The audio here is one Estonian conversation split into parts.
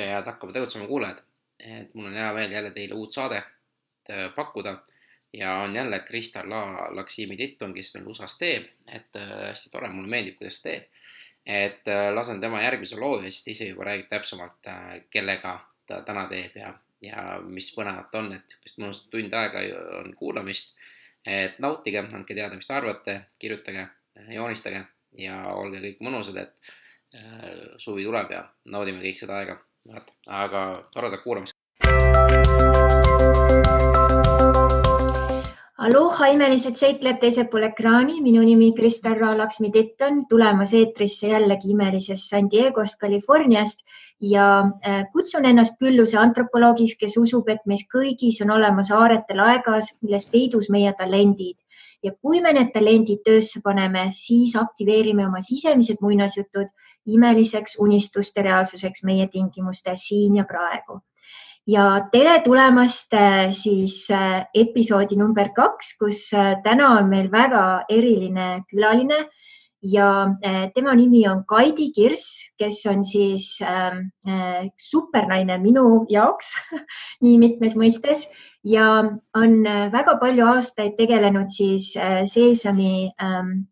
tere head Hakkame tegutsema kuulajad. et mul on hea meel jälle teile uut saadet äh, pakkuda ja on jälle Kristal La Laksimi Titton, kes meil USA-s teeb, et äh, hästi tore, mulle meeldib, kuidas ta teeb. et äh, lasen tema järgmise loo ja siis ta ise juba räägib täpsemalt, kellega ta täna teeb ja, ja mis põnevat on, et vist mõnus tund aega on kuulamist. et nautige, andke teada, mis te arvate, kirjutage, joonistage ja olge kõik mõnusad, et suvi tuleb ja naudime kõik seda aega vaata, aga toredat kuulamist. Aloha, imelised seiklejad teisel pool ekraani, minu nimi Kristel Raalaksmi Titton, tulemas eetrisse jällegi imelisest San Diegost, Californiast. Ja äh, kutsun ennast külluse antropoloogiks, kes usub, et meis kõigis on olemas aaretel aegas, milles peidus meie talendid. Ja kui me need talendid töösse paneme, siis aktiveerime oma sisemised muinasjutud imeliseks unistuste reaalsuseks meie tingimustes siin ja praegu. ja tere tulemast äh, siis äh, episoodi number kaks, kus äh, täna on meil väga eriline külaline ja tema nimi on Kaidi Kirs, kes on siis äh, supernaine minu jaoks nii mitmes mõistes ja on väga palju aastaid tegelenud siis äh, Seesami ähm,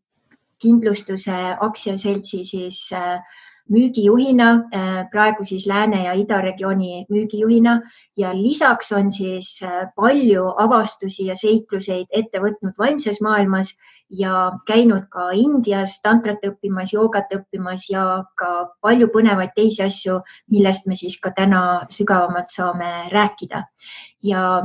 kindlustuse aktsiaseltsi siis äh, müügijuhina, äh, praegu siis Lääne ja Ida regiooni müügijuhina ja lisaks on siis äh, palju avastusi ja seikluseid ette võtnud vaimses maailmas ja käinud ka Indias tantrat õppimas, joogat õppimas ja ka palju põnevaid teisi asju, millest me siis ka täna sügavamalt saame rääkida. ja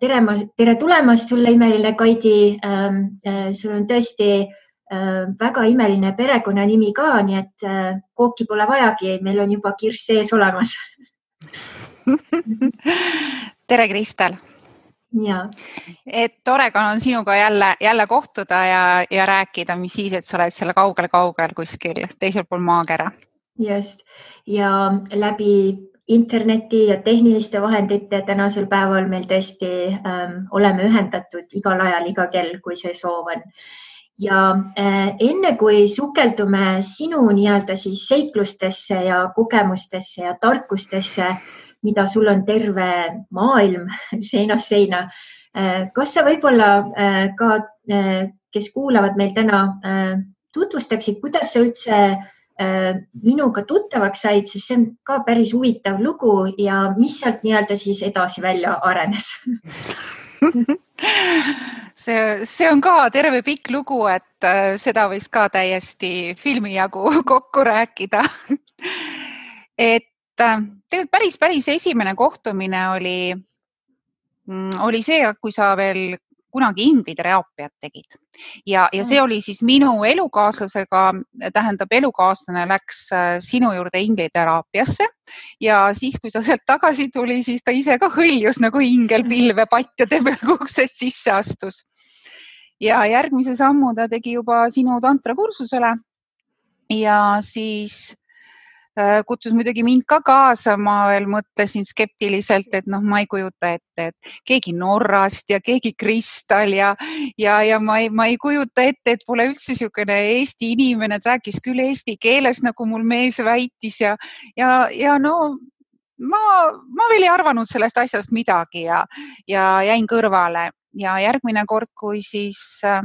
tere, tere tulemast sulle, imeline Kaidi. Ähm, sul on tõesti väga imeline perekonnanimi ka, nii et äh, kooki pole vajagi, meil on juba kirss sees olemas tere, Kristel. ja. et tore on sinuga jälle, jälle kohtuda ja, ja rääkida, mis siis, et sa oled seal kaugel-kaugel kuskil teisel pool maakera. just ja läbi interneti ja tehniliste vahendite tänasel päeval meil tõesti ähm, oleme ühendatud igal ajal, iga kell, kui see soov on ja äh, enne kui sukeldume sinu nii-öelda siis seiklustesse ja kogemustesse ja tarkustesse, mida sul on terve maailm seinast seina. Äh, kas sa võib-olla äh, ka, kes kuulavad meil täna, tutvustaksid, kuidas sa üldse minuga tuttavaks said, sest see on ka päris huvitav lugu ja mis sealt nii-öelda siis edasi välja arenes see, see on ka terve pikk lugu, et äh, seda võiks ka täiesti filmi jagu kokku rääkida. Et äh, tegelikult päris, päris esimene kohtumine oli, mm, oli see, kui sa veel kunagi ingliteraapiat tegid ja, ja see mm. oli siis minu elukaaslasega, tähendab, elukaaslane läks äh, sinu juurde ingliteraapiasse ja siis, kui ta sealt tagasi tuli, siis ta ise ka hõljus nagu ingel pilve patjade peal, kui uksest sisse astus. ja järgmise sammu ta tegi juba sinu tantrakursusele ja siis kutsus muidugi mind ka kaasa, ma veel mõtlesin skeptiliselt, et noh, ma ei kujuta ette, et keegi Norrast ja keegi Kristal ja, ja, ja ma ei, ma ei kujuta ette, et pole üldse niisugune Eesti inimene, et rääkis küll eesti keeles, nagu mul mees väitis ja, ja, ja no ma, ma veel ei arvanud sellest asjast midagi ja, ja jäin kõrvale. Ja järgmine kord, kui siis äh,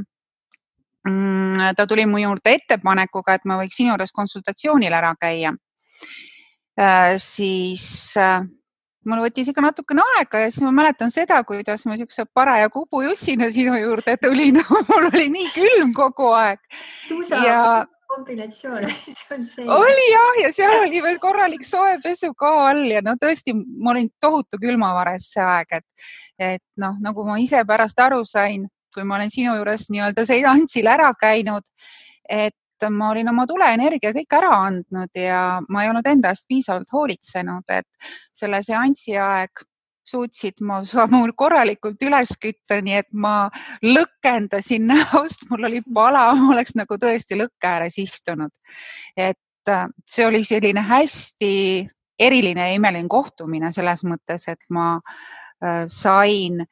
mm, ta tuli mu juurde ettepanekuga, et ma võiks sinu juures konsultatsioonil ära käia. Äh, siis äh, mul võttis ikka natukene aega ja siis ma mäletan seda, kuidas ma siukse paraja kubujussina sinu juurde tulin mul oli nii külm kogu aeg. suusa ja... kombinatsioon oli jah, ja seal oli veel korralik soe pesu ka all ja no tõesti, ma olin tohutu külmavares see aeg, et, et noh, nagu ma ise pärast aru sain, kui ma olen sinu juures nii-öelda seansil ära käinud, et et ma olin oma tuleenergia kõik ära andnud ja ma ei olnud enda eest piisavalt hoolitsenud, et selle seansi aeg suutsid ma mul korralikult üles kütta, nii et ma lõkendasin näost, mul oli pala, ma oleks nagu tõesti lõkke ääres istunud. et äh, see oli selline hästi eriline ja imeline kohtumine selles mõttes, et ma äh, sain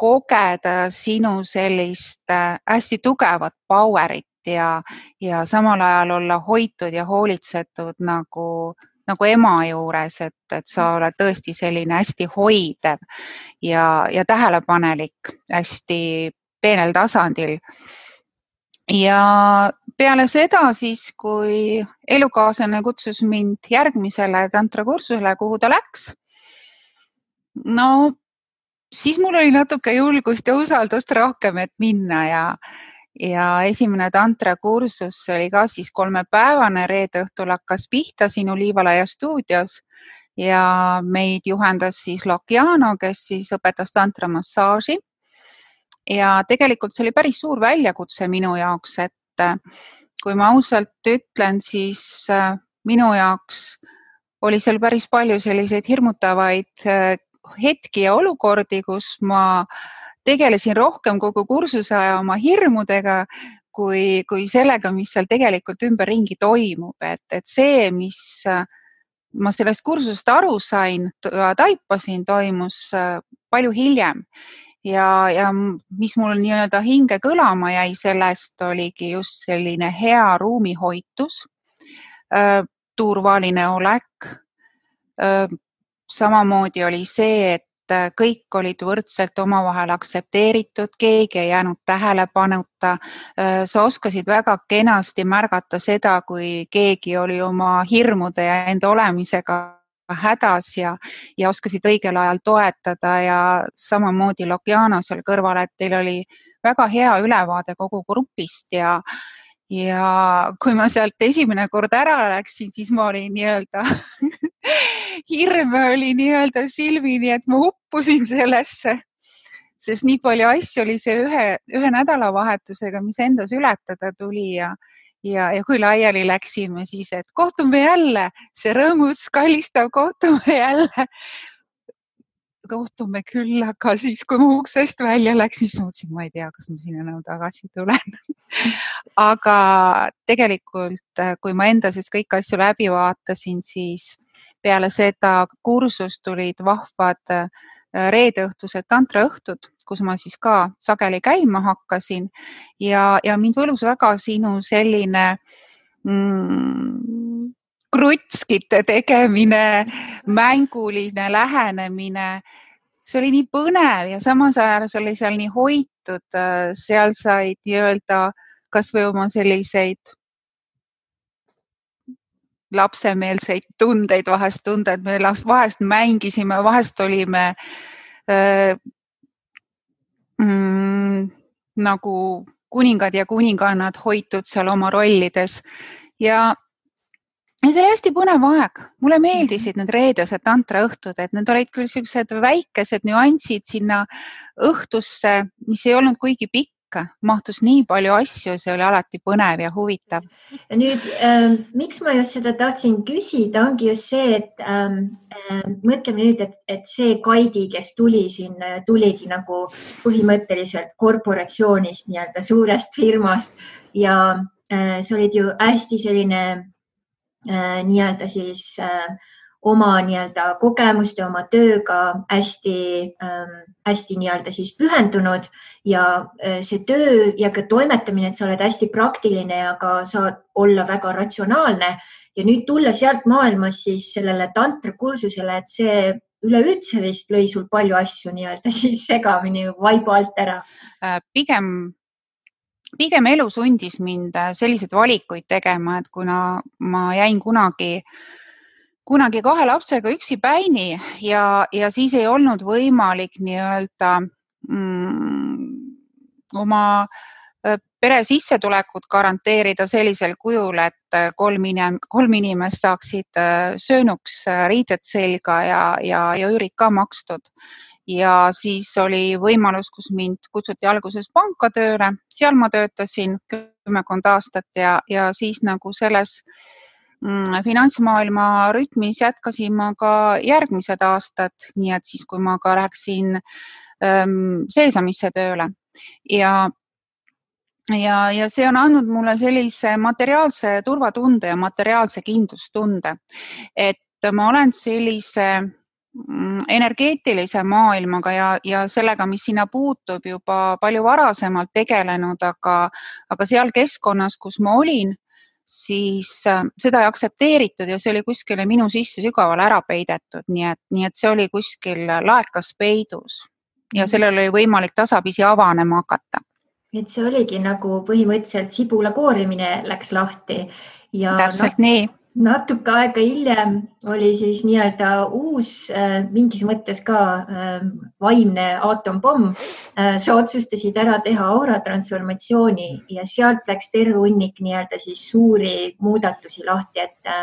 kogeda sinu sellist äh, hästi tugevat power'it ja, ja samal ajal olla hoitud ja hoolitsetud nagu, nagu ema juures, et, et sa oled tõesti selline hästi hoidev ja, ja tähelepanelik hästi peenel tasandil. ja peale seda siis, kui elukaaslane kutsus mind järgmisele tantrakursusele, kuhu ta läks, no siis mul oli natuke julgust ja usaldust rohkem, et minna ja, ja esimene tantrakursus oli ka siis kolmepäevane, reede õhtul hakkas pihta siin Olivalaia stuudios ja meid juhendas siis Lokiano, kes siis õpetas tantramassaaži. ja tegelikult see oli päris suur väljakutse minu jaoks, et kui ma ausalt ütlen, siis äh, minu jaoks oli seal päris palju selliseid hirmutavaid äh, hetki ja olukordi, kus ma tegelesin rohkem kogu kursuse aja oma hirmudega kui, kui sellega, mis seal tegelikult ümberringi toimub, et, et see, mis ma sellest kursusest aru sain, taipasin, toimus äh, palju hiljem. Ja, ja mis mul nii-öelda hinge kõlama jäi sellest, oligi just selline hea ruumihoitus, äh, turvaline olek, äh, samamoodi oli see, et äh, kõik olid võrdselt omavahel aktsepteeritud, keegi ei jäänud tähelepanuta. Äh, sa oskasid väga kenasti märgata seda, kui keegi oli oma hirmude ja enda olemisega hädas ja, ja oskasid õigel ajal toetada ja samamoodi Lokiana seal kõrval, et teil oli väga hea ülevaade kogu grupist ja, ja kui ma sealt esimene kord ära läksin, siis ma olin nii-öelda hirm oli nii-öelda silmini, et ma uppusin sellesse, sest nii palju asju oli see ühe, ühe nädalavahetusega, mis endas ületada tuli ja, ja, ja kui laiali läksime, siis, et kohtume jälle, see rõõmus, kallistav kohtume jälle kohtume küll, aga siis, kui ma uksest välja läksin, siis mõtlesin, ma ei tea, kas ma sinna enam tagasi tulen. Aga tegelikult, kui ma enda sees kõiki asju läbi vaatasin, siis peale seda kursust tulid vahvad äh, reedeõhtused tantraõhtud, kus ma siis ka sageli käima hakkasin. Ja, ja mind võlus väga sinu selline mm, krutskite tegemine, mänguline lähenemine. See oli nii põnev ja samas ajal see oli seal nii hoitud, äh, seal said nii-öelda kasvõi oma selliseid lapsemeelseid tundeid vahest tunda, et me vahest mängisime, vahest olime äh, mm, nagu kuningad ja kuningannad hoitud seal oma rollides. Ja ja see oli hästi põnev aeg, mulle mhm. meeldisid need reedesed tantraõhtud, et need olid küll siuksed väikesed nüansid sinna õhtusse, mis ei olnud kuigi pikk, mahtus nii palju asju, see oli alati põnev ja huvitav. nüüd äh, miks ma just seda tahtsin küsida, ongi just see, et äh, mõtleme nüüd, et, et see Kaidi, kes tuli siin, tuligi nagu põhimõtteliselt korporatsioonist, nii-öelda suurest firmast ja äh, sa olid ju hästi selline nii-öelda siis äh, oma nii-öelda kogemuste, oma tööga hästi ähm,, hästi nii-öelda siis pühendunud ja äh, see töö ja ka toimetamine, et sa oled hästi praktiline ja ka saad olla väga ratsionaalne ja nüüd tulla sealt maailmast siis sellele tantrakursusele, et see üleüldse vist lõi sul palju asju nii-öelda siis segamini vaiba alt ära? pigem pigem elu sundis mind äh, selliseid valikuid tegema, et kuna ma jäin kunagi, kunagi kahe lapsega üksipäini ja, ja siis ei olnud võimalik nii-öelda mm, oma äh, pere sissetulekut garanteerida sellisel kujul, et äh, kolm inim-, kolm inimest saaksid söönuks riided selga ja, ja, ja üürid ka makstud ja siis oli võimalus, kus mind kutsuti alguses panka tööle, seal ma töötasin kümmekond aastat ja, ja siis nagu selles mm, finantsmaailma rütmis jätkasin ma ka järgmised aastad, nii et siis, kui ma ka läksin ähm, Seesamisse tööle. Ja ja, ja see on andnud mulle sellise materiaalse turvatunde ja materiaalse kindlustunde, et ma olen sellise energeetilise maailmaga ja, ja sellega, mis sinna puutub juba palju varasemalt tegelenud, aga, aga seal keskkonnas, kus ma olin, siis äh, seda ei aktsepteeritud ja see oli kuskile minu sisse sügavale ära peidetud, nii et, nii et see oli kuskil laekas peidus ja mhm. sellel oli võimalik tasapisi avanema hakata. et see oligi nagu põhimõtteliselt sibula koorimine läks lahti ja täpselt no, nii natuke aega hiljem oli siis nii-öelda uus äh, mingis mõttes ka äh, vaimne aatompomm äh,. sa otsustasid ära teha aura transformatsiooni ja sealt läks terve hunnik nii-öelda siis suuri muudatusi lahti, et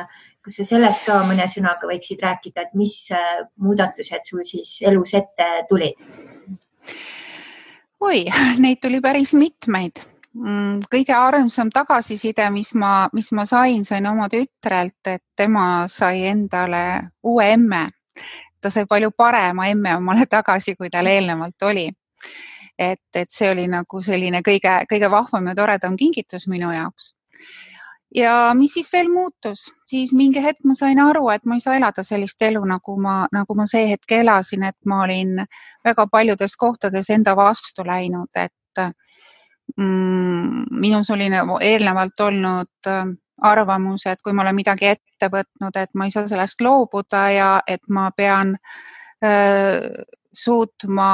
kas sa sellest ka mõne sõnaga võiksid rääkida, et mis muudatused sul siis elus ette tulid? oi, neid tuli päris mitmeid kõige armsam tagasiside, mis ma, mis ma sain, sain oma tütrelt, et tema sai endale uue emme. ta sai palju parema emme omale tagasi, kui tal eelnevalt oli. et, et see oli nagu selline kõige, kõige vahvam ja toredam kingitus minu jaoks. ja mis siis veel muutus, siis mingi hetk ma sain aru, et ma ei saa elada sellist elu, nagu ma, nagu ma see hetk elasin, et ma olin väga paljudes kohtades enda vastu läinud, et mm, minus oli nagu eelnevalt olnud äh, arvamus, et kui ma olen midagi ette võtnud, et ma ei saa sellest loobuda ja et ma pean äh, suutma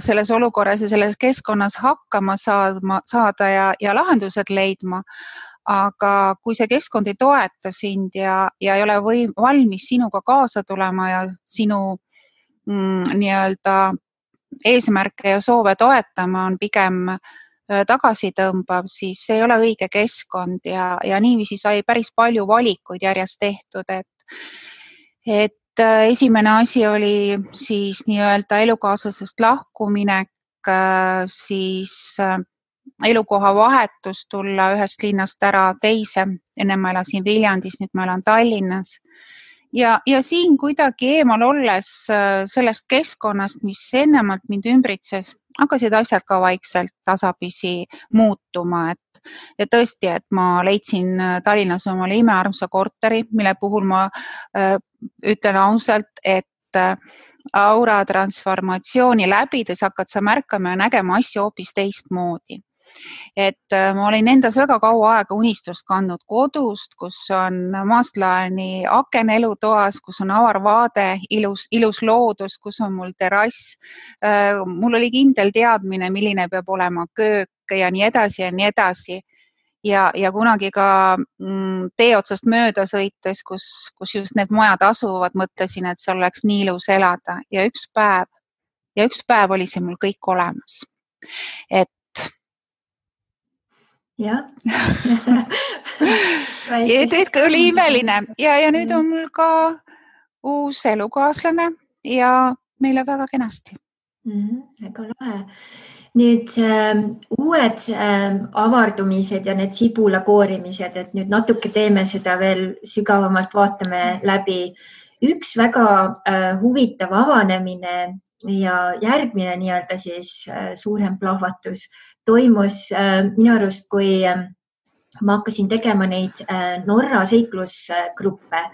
selles olukorras ja selles keskkonnas hakkama saama, saada ja, ja lahendused leidma. aga kui see keskkond ei toeta sind ja, ja ei ole võim, valmis sinuga kaasa tulema ja sinu mm, nii-öelda eesmärke ja soove toetama, on pigem Äh, tagasi tõmbab, siis see ei ole õige keskkond ja, ja niiviisi sai päris palju valikuid järjest tehtud, et, et äh, esimene asi oli siis nii-öelda elukaaslasest lahkuminek, äh, siis elukoha vahetus, tulla ühest linnast ära teise. enne ma elasin Viljandis, nüüd ma elan Tallinnas ja, ja siin kuidagi eemal olles äh, sellest keskkonnast, mis ennemalt mind ümbritses, hakkasid asjad ka vaikselt tasapisi muutuma, et ja tõesti, et ma leidsin äh, Tallinnas omale imearmsa korteri, mille puhul ma äh, ütlen ausalt, et äh, aura transformatsiooni läbides hakkad sa märkama ja nägema asju hoopis teistmoodi et äh, ma olin endas väga kaua aega unistust kandnud kodust, kus on maastlaani aken elutoas, kus on avar vaade, ilus, ilus loodus, kus on mul terrass. Äh, mul oli kindel teadmine, milline peab olema köök ja nii edasi ja nii edasi ja, ja kunagi ka mm, tee otsast mööda sõites, kus, kus just need majad asuvad, mõtlesin, et seal oleks nii ilus elada ja üks päev ja üks päev oli see mul kõik olemas. et jah et oli imeline ja, ja nüüd on mul ka uus elukaaslane ja meile väga kenasti mm. -hmm, väga lahe. nüüd äh, uued äh, avardumised ja need sibula koorimised, et nüüd natuke teeme seda veel sügavamalt, vaatame läbi. üks väga äh, huvitav avanemine ja järgmine nii-öelda siis äh, suurem plahvatus toimus äh, minu arust, kui äh, ma hakkasin tegema neid äh, Norra seiklusgruppe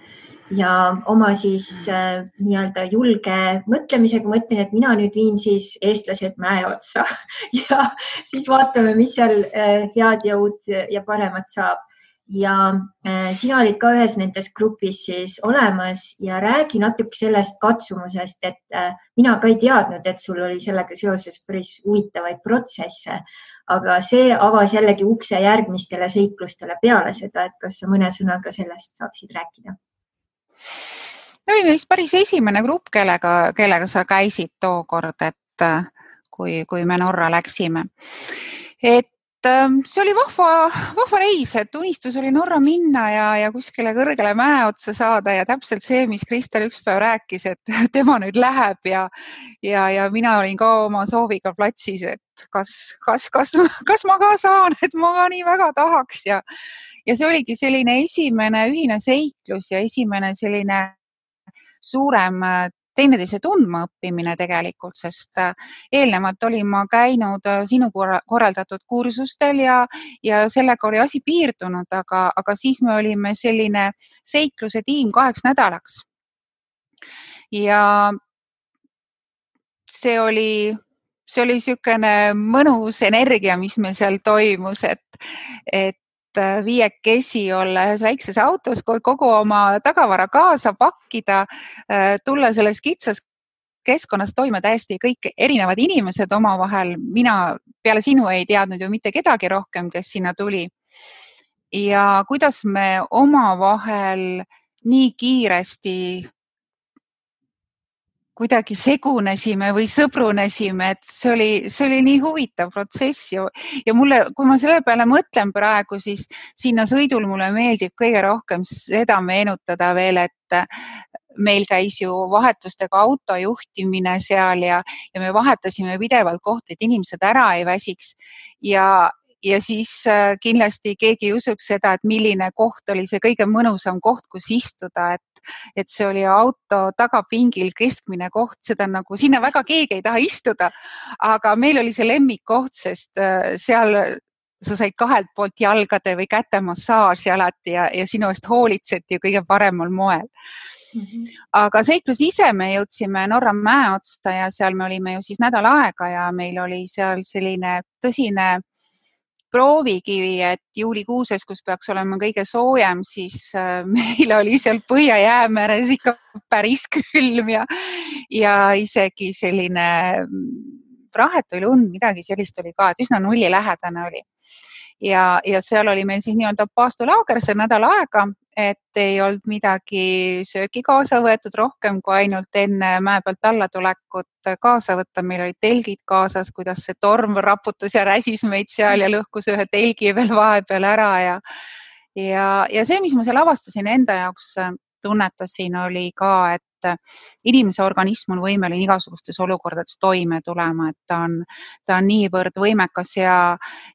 ja oma siis nii-öelda julge mõtlemisega mõtlen, et mina nüüd viin siis eestlased mäe otsa. Ja siis vaatame, mis seal head ja uut ja paremat saab ja äh, sina olid ka ühes nendest grupis siis olemas ja räägi natuke sellest katsumusest, et äh, mina ka ei teadnud, et sul oli sellega seoses päris huvitavaid protsesse, aga see avas jällegi ukse järgmistele seiklustele peale seda, et kas sa mõne sõnaga sellest saaksid rääkida? me olime vist päris esimene grupp, kellega, kellega sa käisid tookord, et äh, kui, kui me Norra läksime. et Ähm, see oli vahva, vahva reis, et unistus oli Norra minna ja, ja kuskile kõrgele mäe otsa saada ja täpselt see, mis Kristel üks päev rääkis, et tema nüüd läheb ja, ja, ja mina olin ka oma sooviga platsis, et kas, kas, kas, kas ma ka saan, et ma ka nii väga tahaks ja, ja see oligi selline esimene ühine seiklus ja esimene selline suurem teineteise tundmaõppimine tegelikult, sest äh, eelnevalt olin ma käinud äh, sinu korraldatud kursustel ja, ja sellega oli asi piirdunud, aga, aga siis me olime selline seikluse tiim kaheks nädalaks. ja see oli, see oli niisugune mõnus energia, mis meil seal toimus, et, et viiekesi olla ühes väikses autos, kogu oma tagavara kaasa pakkida, äh, tulla selles kitsas keskkonnas toime täiesti kõik erinevad inimesed omavahel. mina peale sinu ei teadnud ju mitte kedagi rohkem, kes sinna tuli. ja kuidas me omavahel nii kiiresti kuidagi segunesime või sõbrunesime, et see oli, see oli nii huvitav protsess ja, ja mulle, kui ma selle peale mõtlen praegu, siis sinna sõidul mulle meeldib kõige rohkem seda meenutada veel, et meil käis ju vahetustega auto juhtimine seal ja, ja me vahetasime pidevalt kohti, et inimesed ära ei väsiks. Ja, ja siis äh, kindlasti keegi ei usuks seda, et milline koht oli see kõige mõnusam koht, kus istuda, et, et see oli auto tagapingil keskmine koht, seda nagu sinna väga keegi ei taha istuda. aga meil oli see lemmikkoht, sest äh, seal sa said kahelt poolt jalgade või käte massaaži alati ja, ja sinu eest hoolitseti kõige paremal moel mm. -hmm. aga seiklus ise me jõudsime Norra mäe otsa ja seal me olime ju siis nädal aega ja meil oli seal selline tõsine proovikivi, et juulikuuses, kus peaks olema kõige soojem, siis äh, meil oli seal Põhja-Jäämeres ikka päris külm ja, ja isegi selline mm, prahet või lund, midagi sellist oli ka, et üsna nullilähedane oli ja, ja seal oli meil siis nii-öelda paastulaager see nädal aega et ei olnud midagi sööki kaasa võetud rohkem kui ainult enne mäe pealt allatulekut kaasa võtta. meil olid telgid kaasas, kuidas see torm raputas ja räsis meid seal ja lõhkus ühe telgi veel vahepeal ära ja ja, ja see, mis ma seal avastasin enda jaoks tunnetasin, oli ka, et inimese organism on võimeline igasugustes olukordades toime tulema, et ta on, ta on niivõrd võimekas ja,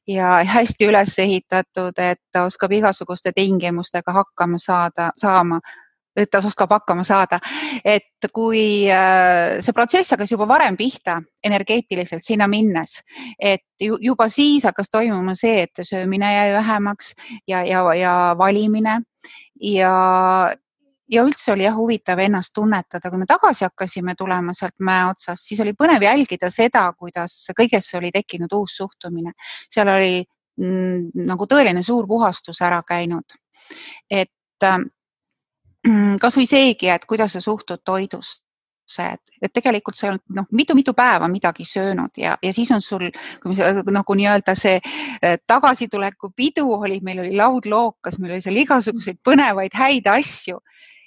ja hästi üles ehitatud, et ta oskab igasuguste tingimustega hakkama saada, saama et ta oskab hakkama saada. et kui äh, see protsess hakkas juba varem pihta energeetiliselt sinna minnes, et juba siis hakkas toimuma see, et söömine jäi vähemaks ja, ja, ja valimine ja, ja üldse oli jah huvitav ennast tunnetada, kui me tagasi hakkasime tulema sealt mäe otsast, siis oli põnev jälgida seda, kuidas kõigesse oli tekkinud uus suhtumine. seal oli mm, nagu tõeline suur puhastus ära käinud. et mm, kasvõi seegi, et kuidas sa suhtud toidusse, et, et tegelikult sa ei olnud noh, mitu-mitu päeva midagi söönud ja, ja siis on sul nagu nii-öelda see eh, tagasituleku pidu oli, meil oli laud lookas, meil oli seal igasuguseid põnevaid häid asju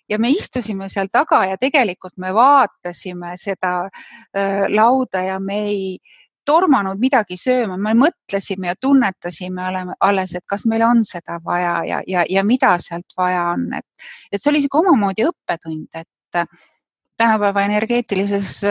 ja me istusime seal taga ja tegelikult me vaatasime seda äh, lauda ja me ei tormanud midagi sööma, me mõtlesime ja tunnetasime alles, et kas meil on seda vaja ja, ja, ja mida sealt vaja on, et, et see oli niisugune omamoodi õppetund, et tänapäeva energeetilises,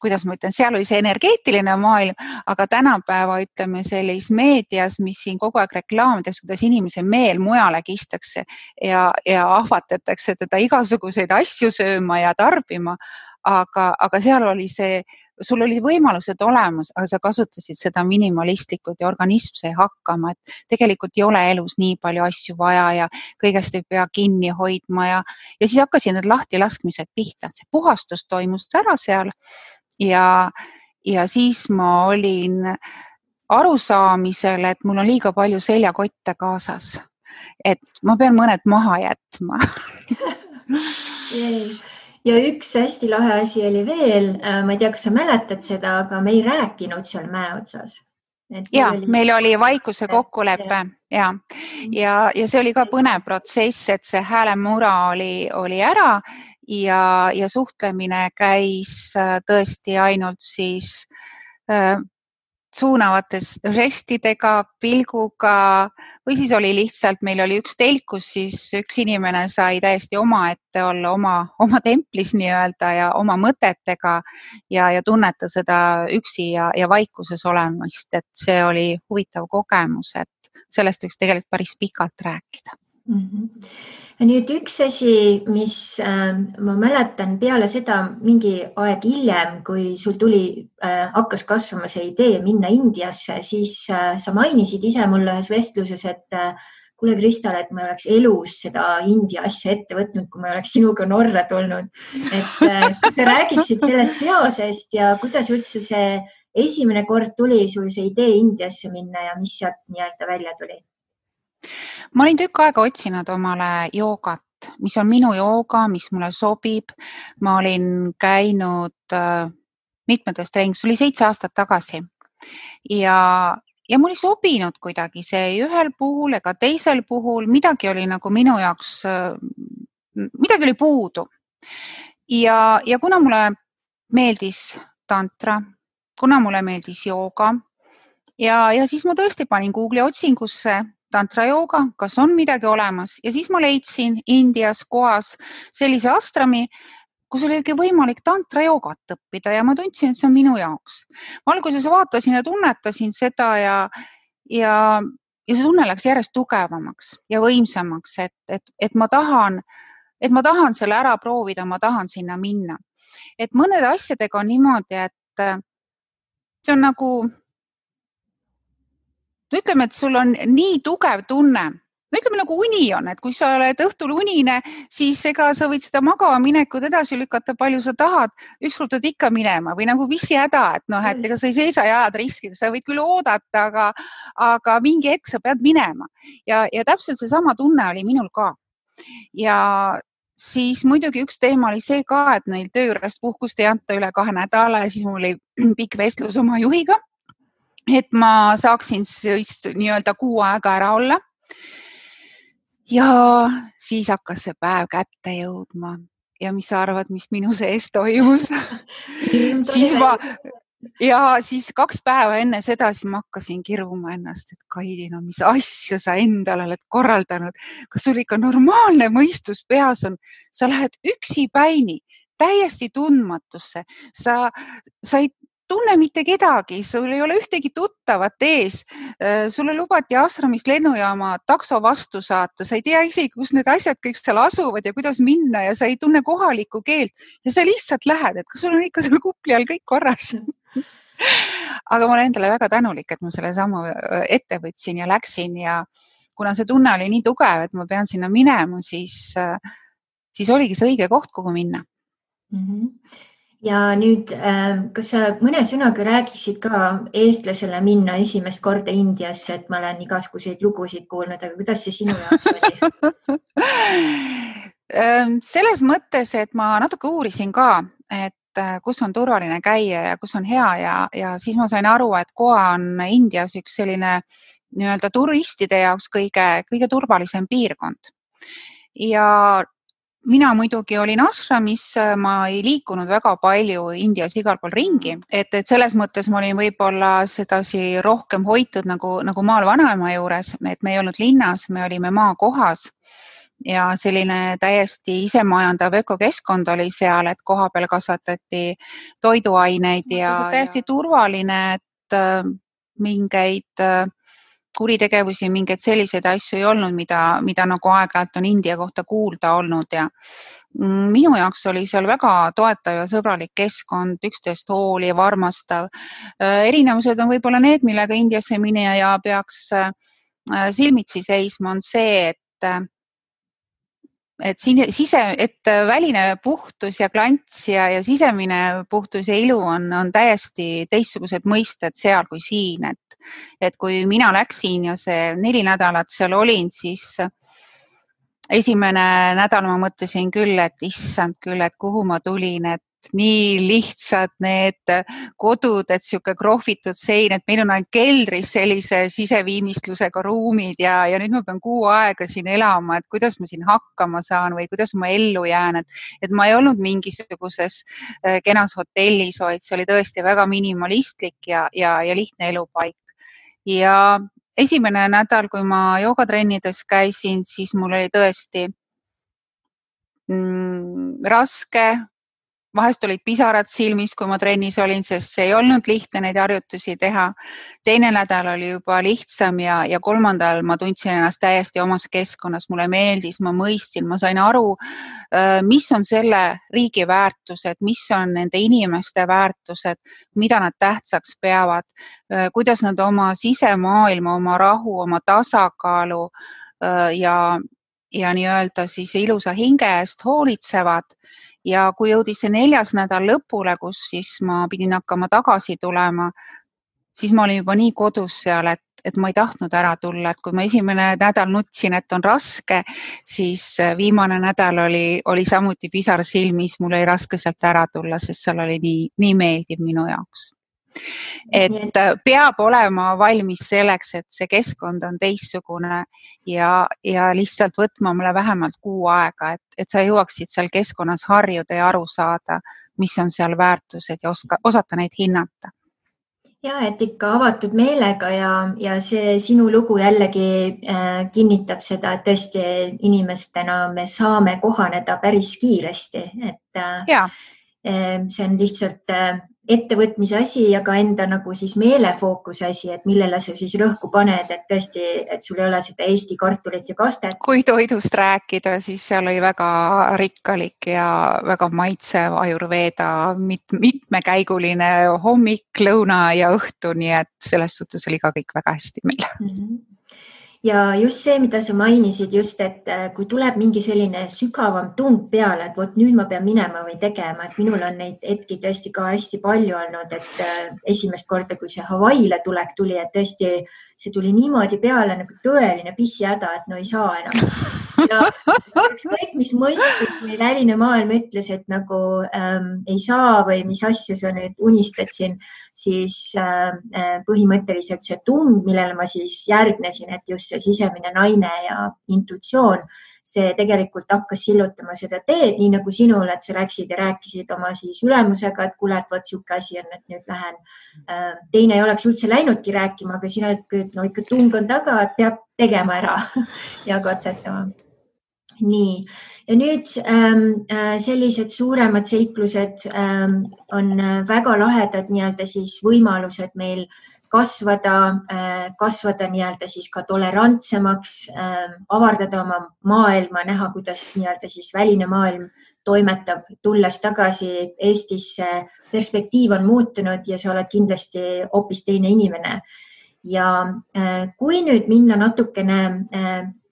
kuidas ma ütlen, seal oli see energeetiline maailm, aga tänapäeva ütleme sellises meedias, mis siin kogu aeg reklaamides, kuidas inimese meel mujale kistakse ja, ja ahvatletakse teda igasuguseid asju sööma ja tarbima. aga, aga seal oli see sul olid võimalused olemas, aga sa kasutasid seda minimalistlikult ja organism sai hakkama, et tegelikult ei ole elus nii palju asju vaja ja kõigest ei pea kinni hoidma ja, ja siis hakkasid need lahtilaskmised pihta, see puhastus toimus ära seal ja, ja siis ma olin arusaamisel, et mul on liiga palju seljakotte kaasas. et ma pean mõned maha jätma ja üks hästi lahe asi oli veel, äh, ma ei tea, kas sa mäletad seda, aga me ei rääkinud seal mäe otsas. ja oli... meil oli vaikuse kokkulepe ja, ja, ja see oli ka põnev protsess, et see häälemura oli, oli ära ja, ja suhtlemine käis äh, tõesti ainult siis äh, suunavates žestidega, pilguga või siis oli lihtsalt, meil oli üks telk, kus siis üks inimene sai täiesti omaette olla oma, oma templis nii-öelda ja oma mõtetega ja, ja tunneta seda üksi ja, ja vaikuses olemist, et see oli huvitav kogemus, et sellest võiks tegelikult päris pikalt rääkida mm. -hmm nüüd üks asi, mis äh, ma mäletan peale seda mingi aeg hiljem, kui sul tuli äh,, hakkas kasvama see idee minna Indiasse, siis äh, sa mainisid ise mulle ühes vestluses, et äh, kuule, Kristal, et ma ei oleks elus seda India asja ette võtnud, kui ma ei oleks sinuga Norra tulnud. et äh, kas sa räägiksid sellest seosest ja kuidas üldse see esimene kord tuli sul see idee Indiasse minna ja mis sealt nii-öelda välja tuli? Ma olin tükk aega otsinud omale joogat, mis on minu jooga, mis mulle sobib. ma olin käinud äh, mitmetes trennis, see oli seitse aastat tagasi ja, ja mul ei sobinud kuidagi see ühel puhul ega teisel puhul, midagi oli nagu minu jaoks, äh, midagi oli puudu. ja, ja kuna mulle meeldis tantra, kuna mulle meeldis jooga ja, ja siis ma tõesti panin Google'i otsingusse tantra jooga, kas on midagi olemas ja siis ma leidsin Indias Goas sellise astrami, kus oli võimalik tantra joogat õppida ja ma tundsin, et see on minu jaoks. alguses vaatasin ja tunnetasin seda ja, ja, ja see tunne läks järjest tugevamaks ja võimsamaks, et, et, et ma tahan, et ma tahan selle ära proovida, ma tahan sinna minna. et mõnede asjadega on niimoodi, et see on nagu ütleme, et sul on nii tugev tunne, no ütleme nagu uni on, et kui sa oled õhtul unine, siis ega sa võid seda magama minekut edasi lükata, palju sa tahad, ükskord pead ikka minema või nagu pissihäda, et noh, et ega sa ei seisa ja ajad riskida, sa võid küll oodata, aga, aga mingi hetk sa pead minema. Ja, ja täpselt seesama tunne oli minul ka. ja siis muidugi üks teema oli see ka, et neil töö juurest puhkust ei anta üle kahe nädala ja siis mul oli pikk vestlus oma juhiga et ma saaksin siis nii-öelda kuu aega ära olla. ja siis hakkas see päev kätte jõudma. Ja mis sa arvad, mis minu sees toimus? Siis ma ja siis kaks päeva enne seda, siis ma hakkasin kiruma ennast, et Kaidi, no mis asja sa endale oled korraldanud, kas sul ikka normaalne mõistus peas on, sa lähed üksipäini täiesti tundmatusse, sa, sa ei tunne mitte kedagi, sul ei ole ühtegi tuttavat ees. Äh, sulle lubati Ashramist lennujaama takso vastu saata, sa ei tea isegi, kus need asjad kõik seal asuvad ja kuidas minna ja sa ei tunne kohalikku keelt ja sa lihtsalt lähed, et kas sul on ikka seal kupli all kõik korras aga ma olen endale väga tänulik, et ma selle sammu äh, ette võtsin ja läksin ja kuna see tunne oli nii tugev, et ma pean sinna minema, siis, äh, siis oligi see õige koht, kuhu minna mm. -hmm ja nüüd, ähm, kas sa mõne sõnaga räägiksid ka eestlasele minna esimest korda Indiasse, et ma olen igasuguseid lugusid kuulnud, aga kuidas see sinu jaoks oli? Ähm, selles mõttes, et ma natuke uurisin ka, et äh, kus on turvaline käia ja kus on hea ja, ja siis ma sain aru, et Goa on Indias üks selline nii-öelda turistide jaoks kõige, kõige turvalisem piirkond. Ja mina muidugi olin ashramis, ma ei liikunud väga palju Indias igal pool ringi, et, et selles mõttes ma olin võib-olla sedasi rohkem hoitud nagu, nagu maal vanaema juures, et me ei olnud linnas, me olime maakohas. Ja selline täiesti isemajandav ökokeskkond oli seal, et kohapeal kasvatati toiduaineid ja täiesti turvaline, et äh, mingeid äh, kuritegevusi, mingeid selliseid asju ei olnud, mida, mida nagu aeg-ajalt on India kohta kuulda olnud ja mm, minu jaoks oli seal väga toetav ja sõbralik keskkond, üksteist hooliv, armastav. Äh, erinevused on võib-olla need, millega Indiasse mineja peaks äh, silmitsi seisma, on see, et äh, et siin sise, et väline puhtus ja klants ja, ja sisemine puhtus ja ilu on, on täiesti teistsugused mõisted seal kui siin, et et kui mina läksin ja see neli nädalat seal olin, siis esimene nädal ma mõtlesin küll, et issand küll, et kuhu ma tulin, et nii lihtsad need kodud, et sihuke krohvitud sein, et meil on ainult keldris sellise siseviimistlusega ruumid ja, ja nüüd ma pean kuu aega siin elama, et kuidas ma siin hakkama saan või kuidas ma ellu jään, et, et ma ei olnud mingisuguses äh, kenas hotellis, vaid see oli tõesti väga minimalistlik ja, ja, ja lihtne elupaik. Ja esimene nädal, kui ma joogatrennides käisin, siis mul oli tõesti mm, raske vahest olid pisarad silmis, kui ma trennis olin, sest see ei olnud lihtne neid harjutusi teha. teine nädal oli juba lihtsam ja, ja kolmandal ma tundsin ennast täiesti omas keskkonnas, mulle meeldis, ma mõistsin, ma sain aru, äh, mis on selle riigi väärtused, mis on nende inimeste väärtused, mida nad tähtsaks peavad, äh, kuidas nad oma sisemaailma, oma rahu, oma tasakaalu äh, ja, ja nii-öelda siis ilusa hinge eest hoolitsevad ja kui jõudis see neljas nädal lõpule, kus siis ma pidin hakkama tagasi tulema, siis ma olin juba nii kodus seal, et, et ma ei tahtnud ära tulla, et kui ma esimene nädal nutsin, et on raske, siis äh, viimane nädal oli, oli samuti pisar silmis, mul oli raske sealt ära tulla, sest seal oli nii, nii meeldiv minu jaoks et äh, peab olema valmis selleks, et see keskkond on teistsugune ja, ja lihtsalt võtma mulle vähemalt kuu aega, et, et sa jõuaksid seal keskkonnas harjuda ja aru saada, mis on seal väärtused ja oska, osata neid hinnata. Ja et ikka avatud meelega ja, ja see sinu lugu jällegi äh, kinnitab seda, et tõesti inimestena me saame kohaneda päris kiiresti, et äh, see on lihtsalt äh, ettevõtmise asi ja ka enda nagu siis meelefookuse asi, et millele sa siis rõhku paned, et tõesti, et sul ei ole seda Eesti kartulit ja kastet. kui toidust rääkida, siis seal oli väga rikkalik ja väga maitsev ajurveeda mit, mitmekäiguline hommik, lõuna ja õhtu, nii et selles suhtes oli ka kõik väga hästi meil mm. -hmm ja just see, mida sa mainisid just, et äh, kui tuleb mingi selline sügavam tung peale, et vot nüüd ma pean minema või tegema, et minul on neid hetki tõesti ka hästi palju olnud, et äh, esimest korda, kui see Hawaii'le tulek tuli, et tõesti see tuli niimoodi peale nagu tõeline pissihäda, et no ei saa enam. Ja ükskõik, mis mõistus või väline maailm ütles, et nagu ähm, ei saa või mis asja sa nüüd unistad siin, siis äh, äh, põhimõtteliselt see tung, millele ma siis järgnesin, et just see sisemine naine ja intuitsioon see tegelikult hakkas sillutama seda teed, nii nagu sinul, et sa läksid ja rääkisid oma siis ülemusega, et kuule, et vot niisugune asi on, et nüüd lähen. Äh, teine ei oleks üldse läinudki rääkima, aga sina, et no ikka tung on taga, et peab tegema ära ja katsetama. Nii ja nüüd ähm, äh, sellised suuremad seiklused ähm, on väga lahedad nii-öelda siis võimalused meil äh, kasvada, äh, kasvada nii-öelda siis ka tolerantsemaks, äh, avardada oma maailma, näha, kuidas nii-öelda siis väline maailm toimetab, tulles tagasi Eestisse, perspektiiv on muutunud ja sa oled kindlasti hoopis teine inimene. ja äh, kui nüüd minna natukene,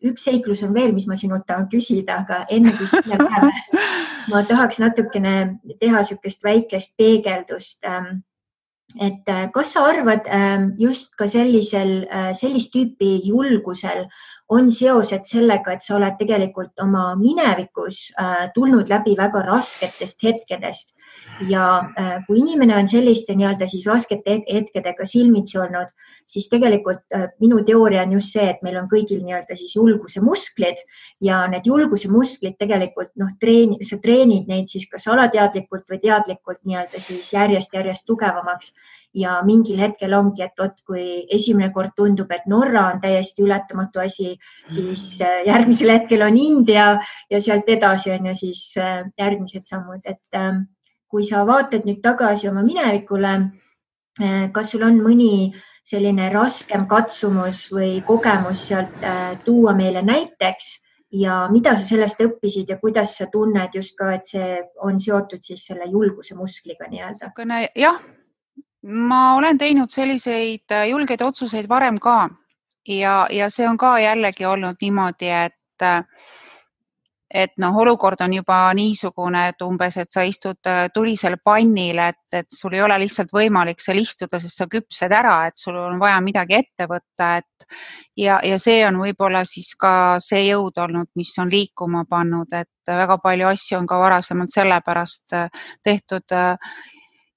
üks seiklus on veel, mis ma sinult tahan küsida, aga enne kui sinna läheme, ma tahaks natukene teha niisugust väikest peegeldust ähm, et äh, kas sa arvad ähm, just ka sellisel, äh, sellist tüüpi julgusel on seosed sellega, et sa oled tegelikult oma minevikus äh, tulnud läbi väga rasketest hetkedest. Ja kui inimene on selliste nii-öelda siis raskete hetkedega silmitsi olnud, siis tegelikult minu teooria on just see, et meil on kõigil nii-öelda siis julguse musklid ja need julguse musklid tegelikult noh, treeni, sa treenid neid siis kas alateadlikult või teadlikult nii-öelda siis järjest-järjest tugevamaks ja mingil hetkel ongi, et vot kui esimene kord tundub, et Norra on täiesti ületamatu asi, siis äh, järgmisel hetkel on India ja sealt edasi on ju siis äh, järgmised sammud, et ähm, kui sa vaatad nüüd tagasi oma minevikule, äh, kas sul on mõni selline raskem katsumus või kogemus sealt tuua meile näiteks ja mida sa sellest õppisid ja kuidas sa tunned just ka, et see on seotud siis selle julguse muskliga nii-öelda? jah, ma olen teinud selliseid äh, julgeid otsuseid varem ka ja, ja see on ka jällegi olnud niimoodi, et äh, et noh, olukord on juba niisugune, et umbes, et sa istud äh, tulisel pannil, et, et sul ei ole lihtsalt võimalik seal istuda, sest sa küpsed ära, et sul on vaja midagi ette võtta, et ja, ja see on võib-olla siis ka see jõud olnud, mis on liikuma pannud, et väga palju asju on ka varasemalt sellepärast tehtud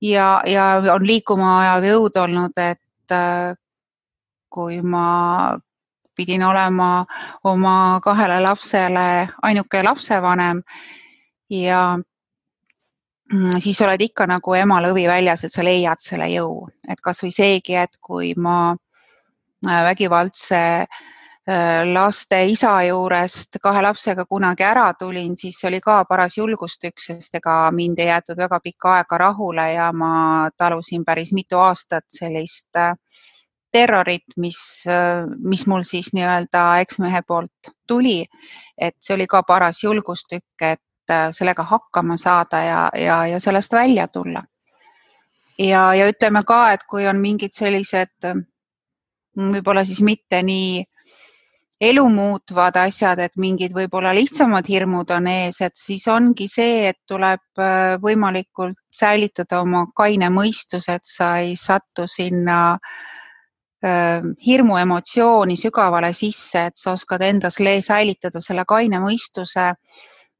ja, ja on liikuma ajav jõud olnud, et äh, kui ma pidin olema oma kahele lapsele ainuke lapsevanem ja mm, siis oled ikka nagu ema lõvi väljas, et sa leiad selle jõu, et kasvõi seegi, et kui ma äh, vägivaldse äh, laste isa juurest kahe lapsega kunagi ära tulin, siis oli ka paras julgustükk, sest ega mind ei jäetud väga pikka aega rahule ja ma talusin päris mitu aastat sellist äh, terrorit, mis, äh, mis mul siis nii-öelda eksmehe poolt tuli. et see oli ka paras julgustükk, et sellega hakkama saada ja, ja, ja sellest välja tulla. ja, ja ütleme ka, et kui on mingid sellised võib-olla siis mitte nii elu muutvad asjad, et mingid võib-olla lihtsamad hirmud on ees, et siis ongi see, et tuleb äh, võimalikult säilitada oma kaine mõistus, et sa ei satu sinna hirmuemotsiooni sügavale sisse, et sa oskad endas säilitada selle kaine mõistuse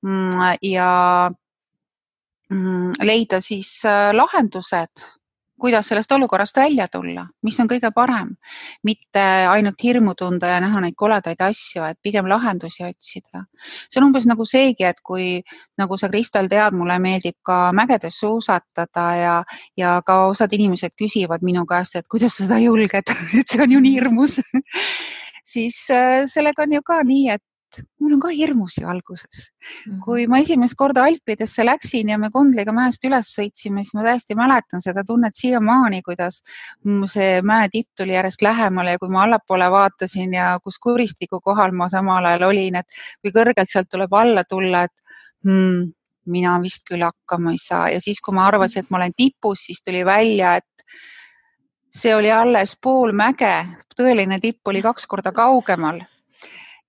mm, ja mm, leida siis lahendused kuidas sellest olukorrast välja tulla, mis on kõige parem, mitte ainult hirmu tunda ja näha neid koledaid asju, et pigem lahendusi otsida. see on umbes nagu seegi, et kui, nagu sa, Kristel, tead, mulle meeldib ka mägedes suusatada ja, ja ka osad inimesed küsivad minu käest, et kuidas sa seda julged et see on ju nii hirmus siis äh, sellega on ju ka nii, et mul on ka hirmus ju alguses mm. -hmm. kui ma esimest korda Alpidesse läksin ja me Kondliga mäest üles sõitsime, siis ma täiesti mäletan seda tunnet siiamaani, kuidas see mäetipp tuli järjest lähemale ja kui ma allapoole vaatasin ja kus kuristiku kohal ma samal ajal olin, et kui kõrgelt sealt tuleb alla tulla, et hmm, mina vist küll hakkama ei saa ja siis, kui ma arvasin, et ma olen tipus, siis tuli välja, et see oli alles pool mäge, tõeline tipp oli kaks korda kaugemal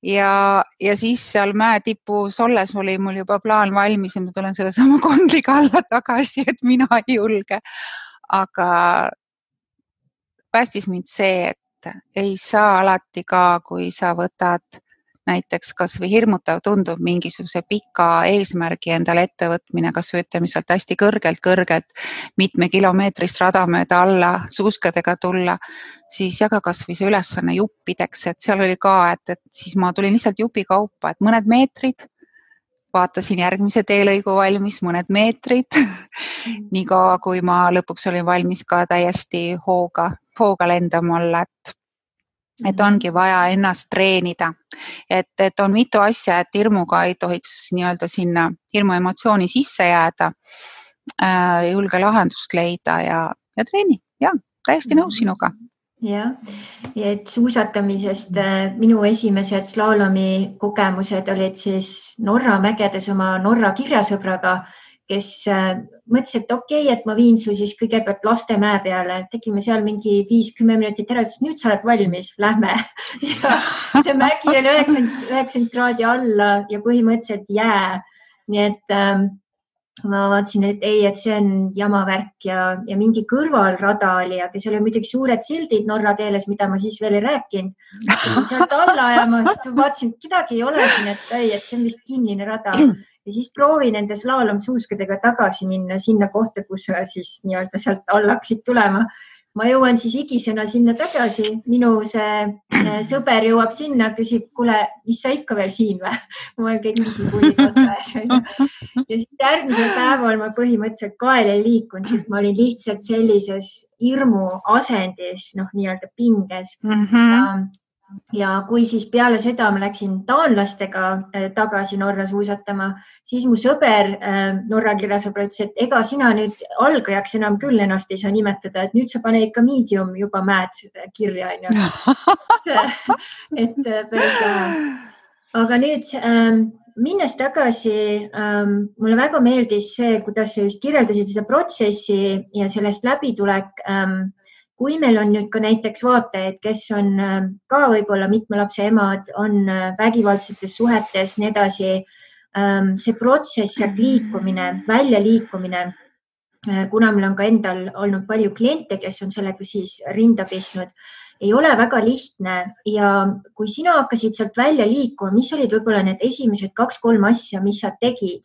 ja, ja siis seal mäe tipus olles oli mul juba plaan valmis ja ma tulen sellesama kondliga alla tagasi, et mina ei julge. aga päästis mind see, et ei saa alati ka, kui sa võtad näiteks kasvõi hirmutav tundub mingisuguse pika eesmärgi endale ettevõtmine, kasvõi ütleme sealt hästi kõrgelt-kõrgelt mitmekilomeetrist rada mööda alla suuskadega tulla, siis jaga kasvõi see ülesanne juppideks, et seal oli ka, et, et siis ma tulin lihtsalt jupi kaupa, et mõned meetrid vaatasin järgmise teelõigu valmis, mõned meetrid mm. niikaua kui ma lõpuks olin valmis ka täiesti hooga, hooga lendama olla, et et ongi vaja ennast treenida, et, et on mitu asja, et hirmuga ei tohiks nii-öelda sinna hirmuemotsiooni sisse jääda äh,. julge lahendust leida ja, ja treeni ja täiesti nõus mhm. sinuga. jah, ja et suusatamisest äh, minu esimesed slaalomi kogemused olid siis Norra mägedes oma Norra kirjasõbraga kes äh, mõtles, et okei okay,, et ma viin su siis kõigepealt Lastemäe peale, tegime seal mingi viis-kümme minutit ära, ütles nüüd sa oled valmis, lähme. ja see mägi oli üheksakümmend, üheksakümmend kraadi alla ja põhimõtteliselt jää. nii et ähm, ma vaatasin, et ei, et see on jama värk ja, ja mingi kõrvalrada oli, aga seal olid muidugi suured sildid norra keeles, mida ma siis veel ei rääkinud. sealt alla ajama, vaatasin, et kedagi ei ole siin, et ei, et see on vist kinnine rada ja siis proovi nende slaalomsuuskadega tagasi minna sinna kohta, kus sa siis nii-öelda sealt alla hakkasid tulema. ma jõuan siis higisena sinna tagasi, minu see äh, sõber jõuab sinna, küsib, kuule, mis sa ikka veel siin või? mul on kõik mingi pullid otsa ees onju. ja siis järgmisel päeval ma põhimõtteliselt kael ei liikunud, sest ma olin lihtsalt sellises hirmu asendis, noh, nii-öelda pinges mm. -hmm ja kui siis peale seda ma läksin taanlastega äh, tagasi Norra suusatama, siis mu sõber, äh, Norra kirjasõber ütles, et ega sina nüüd algajaks enam küll ennast ei saa nimetada, et nüüd sa pane ikka medium juba mäed kirja onju. et äh, päris lahe. aga nüüd ähm, minnes tagasi ähm,, mulle väga meeldis see, kuidas sa just kirjeldasid seda protsessi ja sellest läbitulek ähm, kui meil on nüüd ka näiteks vaatajaid, kes on äh, ka võib-olla mitme lapse emad, on äh, vägivaldsetes suhetes, nii edasi, ähm, see protsess, sealt liikumine, väljaliikumine, äh, kuna meil on ka endal olnud palju kliente, kes on sellega siis rinda pistnud, ei ole väga lihtne. Ja kui sina hakkasid sealt välja liikuma, mis olid võib-olla need esimesed kaks-kolm asja, mis sa tegid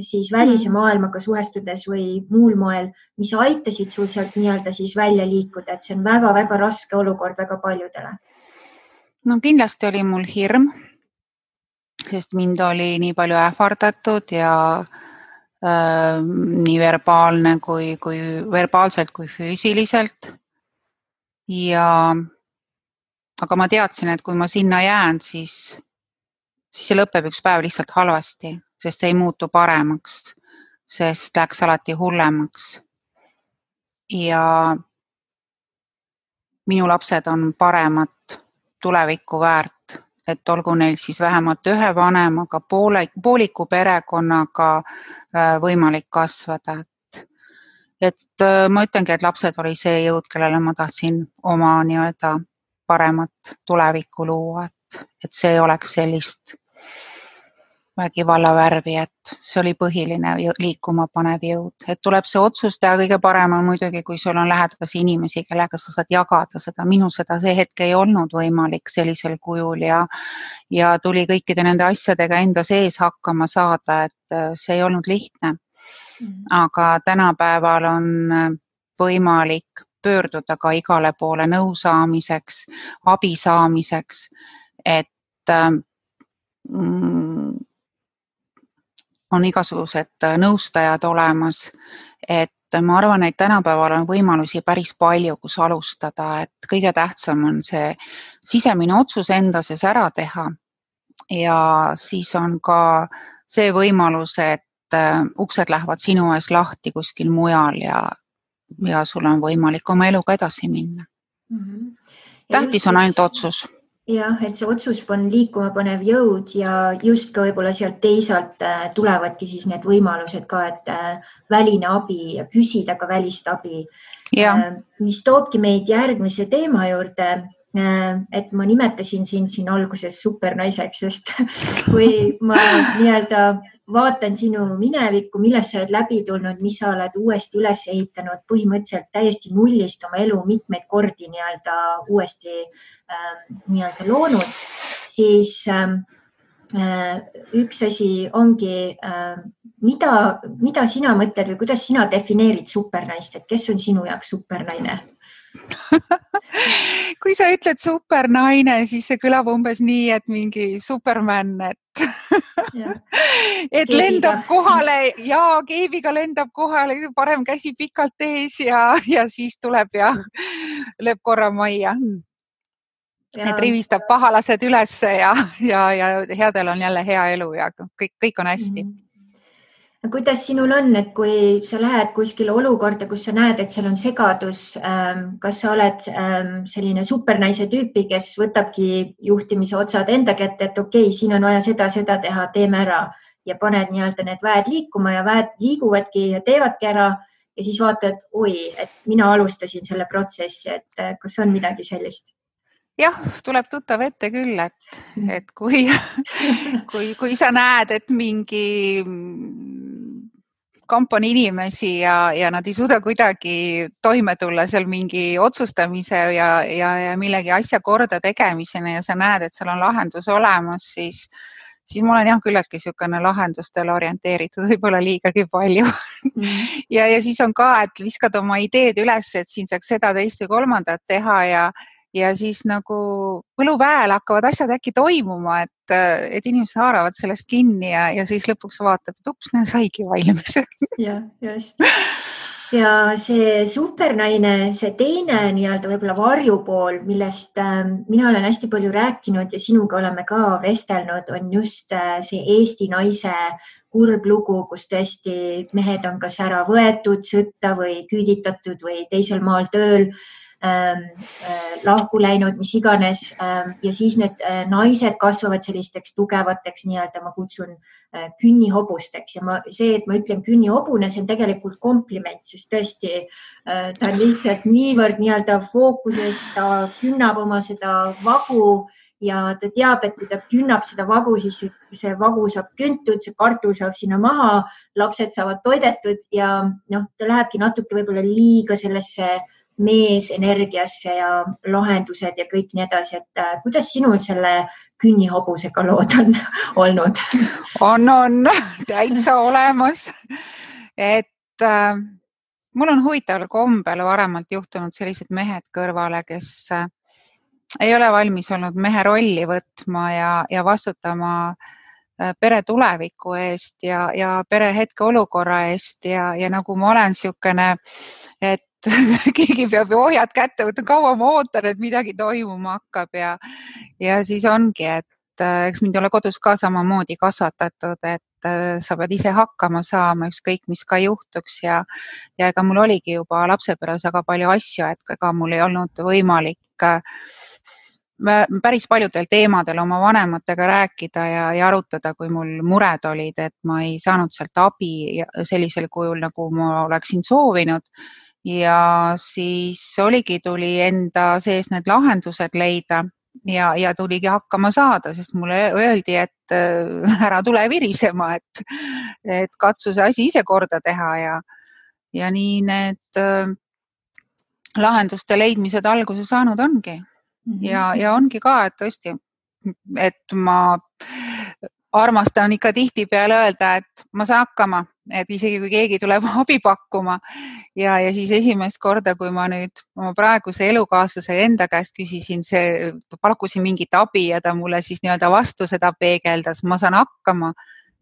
siis välise mm. maailmaga suhestudes või muul moel, mis aitasid sul sealt nii-öelda siis välja liikuda, et see on väga-väga raske olukord väga paljudele. no kindlasti oli mul hirm, sest mind oli nii palju ähvardatud ja äh, nii verbaalne kui, kui verbaalselt kui füüsiliselt. ja aga ma teadsin, et kui ma sinna jään, siis, siis see lõpeb üks päev lihtsalt halvasti sest see ei muutu paremaks, sest läks alati hullemaks. ja minu lapsed on paremat tulevikku väärt, et olgu neil siis vähemalt ühe vanemaga, poole, pooliku perekonnaga äh, võimalik kasvada, et, et äh, ma ütlengi, et lapsed oli see jõud, kellele ma tahtsin oma nii-öelda paremat tulevikku luua, et, et see oleks sellist vägivalla värvi, et see oli põhiline liikuma panev jõud, et tuleb see otsus teha, kõige parem on muidugi, kui sul on lähedasi inimesi, kellega sa saad jagada seda, minul seda see hetk ei olnud võimalik sellisel kujul ja ja tuli kõikide nende asjadega enda sees hakkama saada, et äh, see ei olnud lihtne. Mm. aga tänapäeval on äh, võimalik pöörduda ka igale poole nõu saamiseks, abi saamiseks, et äh, mm, on igasugused äh, nõustajad olemas, et ma arvan, et tänapäeval on võimalusi päris palju, kus alustada, et kõige tähtsam on see sisemine otsus enda sees ära teha. ja siis on ka see võimalus, et äh, uksed lähevad sinu ees lahti kuskil mujal ja, ja sul on võimalik oma eluga edasi minna mm. -hmm. tähtis on ainult otsus jah, et see otsus on liikuma panev jõud ja just ka võib-olla sealt teisalt äh, tulevadki siis need võimalused ka, et äh, väline abi ja küsida ka välist abi. Äh, mis toobki meid järgmise teema juurde. et ma nimetasin sind siin alguses supernaiseks, sest kui ma nii-öelda vaatan sinu minevikku, millest sa oled läbi tulnud, mis sa oled uuesti üles ehitanud, põhimõtteliselt täiesti nullist oma elu mitmeid kordi nii-öelda uuesti ähm, nii-öelda loonud, siis ähm, äh, üks asi ongi äh,, mida, mida sina mõtled või kuidas sina defineerid supernaist, et kes on sinu jaoks supernaine kui sa ütled supernaine, siis see kõlab umbes nii, et mingi Superman, et et keebiga. lendab kohale ja keebiga lendab kohale, parem käsi pikalt ees ja, ja siis tuleb ja lööb korra majja. et rivistab pahalased ülesse ja, ja, ja headel on jälle hea elu ja kõik, kõik on hästi mm. -hmm kuidas sinul on, et kui sa lähed kuskile olukorda, kus sa näed, et seal on segadus, ähm, kas sa oled ähm, selline supernaise tüüpi, kes võtabki juhtimise otsad enda kätte, et okei okay,, siin on vaja seda, seda teha, teeme ära ja paned nii-öelda need väed liikuma ja väed liiguvadki ja teevadki ära ja siis vaatad, oi, et mina alustasin selle protsessi, et äh, kas on midagi sellist? jah, tuleb tuttav ette küll, et, et kui, kui, kui sa näed, et mingi kamp on inimesi ja, ja nad ei suuda kuidagi toime tulla seal mingi otsustamise ja, ja, ja millegi asja korda tegemisena ja sa näed, et seal on lahendus olemas, siis, siis ma olen jah küllaltki niisugune lahendustele orienteeritud, võib-olla liigagi palju mm. ja, ja siis on ka, et viskad oma ideed üles, et siin saaks seda, teist või kolmandat teha ja ja siis nagu võluväel hakkavad asjad äkki toimuma, et, et inimesed haaravad sellest kinni ja, ja siis lõpuks vaatab, et ups, näe, saigi valmis. jah, just. ja see supernaine, see teine nii-öelda võib-olla varjupool, millest äh, mina olen hästi palju rääkinud ja sinuga oleme ka vestelnud, on just äh, see Eesti naise kurb lugu, kus tõesti mehed on kas ära võetud sõtta või küüditatud või teisel maal tööl lahku läinud, mis iganes ähm, ja siis need äh, naised kasvavad sellisteks tugevateks nii-öelda ma kutsun äh, künnihobusteks. Ja ma, see, et ma ütlen künnihobune, see on tegelikult kompliment, sest tõesti ta on lihtsalt niivõrd nii-öelda fookuses, ta künnab oma seda vagu ja ta teab, et kui ta künnab seda vagu, siis see vagu saab küntud, see kartul saab sinna maha, lapsed saavad toidetud ja noh, ta lähebki natuke võib-olla liiga sellesse meesenergiasse ja lahendused ja kõik nii edasi, et äh, kuidas sinul selle künnihobusega lood on olnud? on, on täitsa olemas. et äh, mul on huvitaval kombel varemalt juhtunud sellised mehed kõrvale, kes äh, ei ole valmis olnud mehe rolli võtma ja, ja vastutama äh, pere tuleviku eest ja, ja pere hetkeolukorra eest ja, ja nagu ma olen niisugune, et keegi peab ju ohjad kätte võtma, kaua ma ootan, et midagi toimuma hakkab ja, ja siis ongi, et äh, eks mind ole kodus ka samamoodi kasvatatud, et äh, sa pead ise hakkama saama, ükskõik mis ka juhtuks ja, ja ega mul oligi juba lapsepõlves väga palju asju, et ega mul ei olnud võimalik äh, päris paljudel teemadel oma vanematega rääkida ja, ja arutada, kui mul mured olid, et ma ei saanud sealt abi sellisel kujul, nagu ma oleksin soovinud ja siis oligi, tuli enda sees need lahendused leida ja, ja tuligi hakkama saada, sest mulle öeldi, et äh, ära tule virisema, et, et katsu see asi ise korda teha ja, ja nii need äh, lahenduste leidmised alguse saanud ongi mm. -hmm. ja, ja ongi ka, et tõesti, et ma armastan ikka tihtipeale öelda, et ma saan hakkama, et isegi kui keegi tuleb abi pakkuma. Ja, ja siis esimest korda, kui ma nüüd oma praeguse elukaaslase enda käest küsisin, see, pakkusin mingit abi ja ta mulle siis nii-öelda vastu seda peegeldas, ma saan hakkama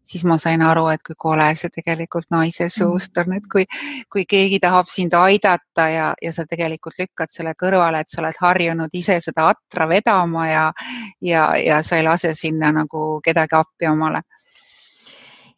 siis ma sain aru, et kui kole see tegelikult naise mm. suust on, et kui, kui keegi tahab sind aidata ja, ja sa tegelikult lükkad selle kõrvale, et sa oled harjunud ise seda atra vedama ja, ja, ja sa ei lase sinna nagu kedagi appi omale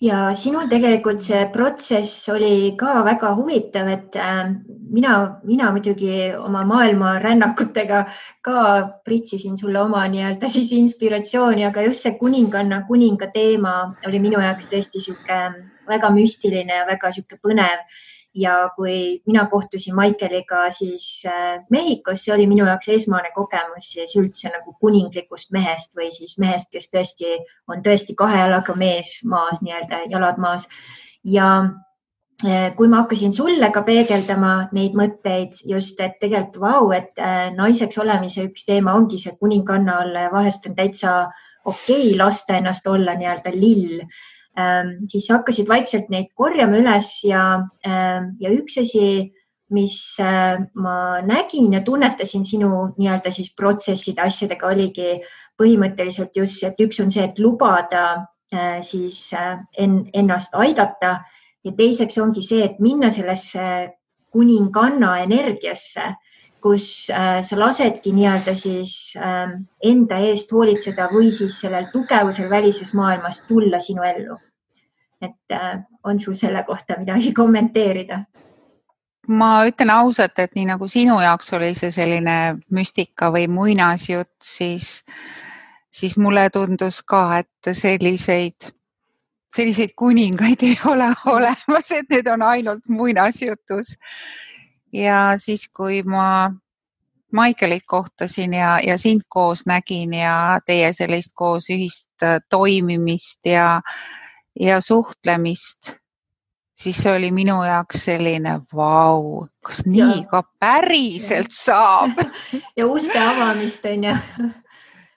ja sinul tegelikult see protsess oli ka väga huvitav, et äh, mina, mina muidugi oma maailmarännakutega ka pritsisin sulle oma nii-öelda siis inspiratsiooni, aga just see kuninganna, kuninga teema oli minu jaoks tõesti niisugune väga müstiline ja väga niisugune põnev ja kui mina kohtusin Maikeliga siis äh, Mehhikos, see oli minu jaoks esmane kogemus siis üldse nagu kuninglikust mehest või siis mehest, kes tõesti on tõesti kahe jalaga mees maas, nii-öelda jalad maas. ja äh, kui ma hakkasin sulle ka peegeldama neid mõtteid just, et tegelikult vau, et äh, naiseks olemise üks teema ongi see kuninganna olla ja vahest on täitsa okei okay lasta ennast olla nii-öelda lill siis hakkasid vaikselt neid korjama üles ja, ähm, ja üks asi, mis äh, ma nägin ja tunnetasin sinu nii-öelda siis protsesside asjadega oligi põhimõtteliselt just, et üks on see, et lubada äh, siis äh, ennast aidata ja teiseks ongi see, et minna sellesse kuninganna energiasse kus sa lasedki nii-öelda siis äh, enda eest hoolitseda või siis sellel tugevusel välises maailmas tulla sinu ellu. Et äh, on sul selle kohta midagi kommenteerida? ma ütlen ausalt, et nii nagu sinu jaoks oli see selline müstika või muinasjutt, siis, siis mulle tundus ka, et selliseid, selliseid kuningaid ei ole olemas, et need on ainult muinasjutus ja siis, kui ma Maikelit kohtasin ja, ja sind koos nägin ja teie sellist koos ühist äh, toimimist ja, ja suhtlemist, siis see oli minu jaoks selline vau, kas nii ja. ka päriselt saab ja uste avamist on ju.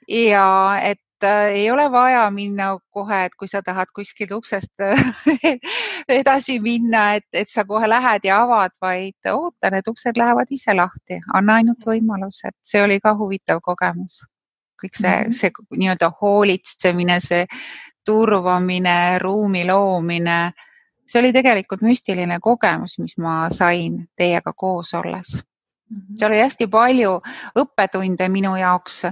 ja et äh, ei ole vaja minna kohe, et kui sa tahad kuskilt uksest edasi minna, et, et sa kohe lähed ja avad, vaid oota, need uksed lähevad ise lahti, anna ainult võimalus, et see oli ka huvitav kogemus. kõik see -hmm. see nii-öelda hoolitsemine, see turvamine, ruumi loomine, see oli tegelikult müstiline kogemus, mis ma sain teiega koos olles mm. -hmm. seal oli hästi palju õppetunde minu jaoks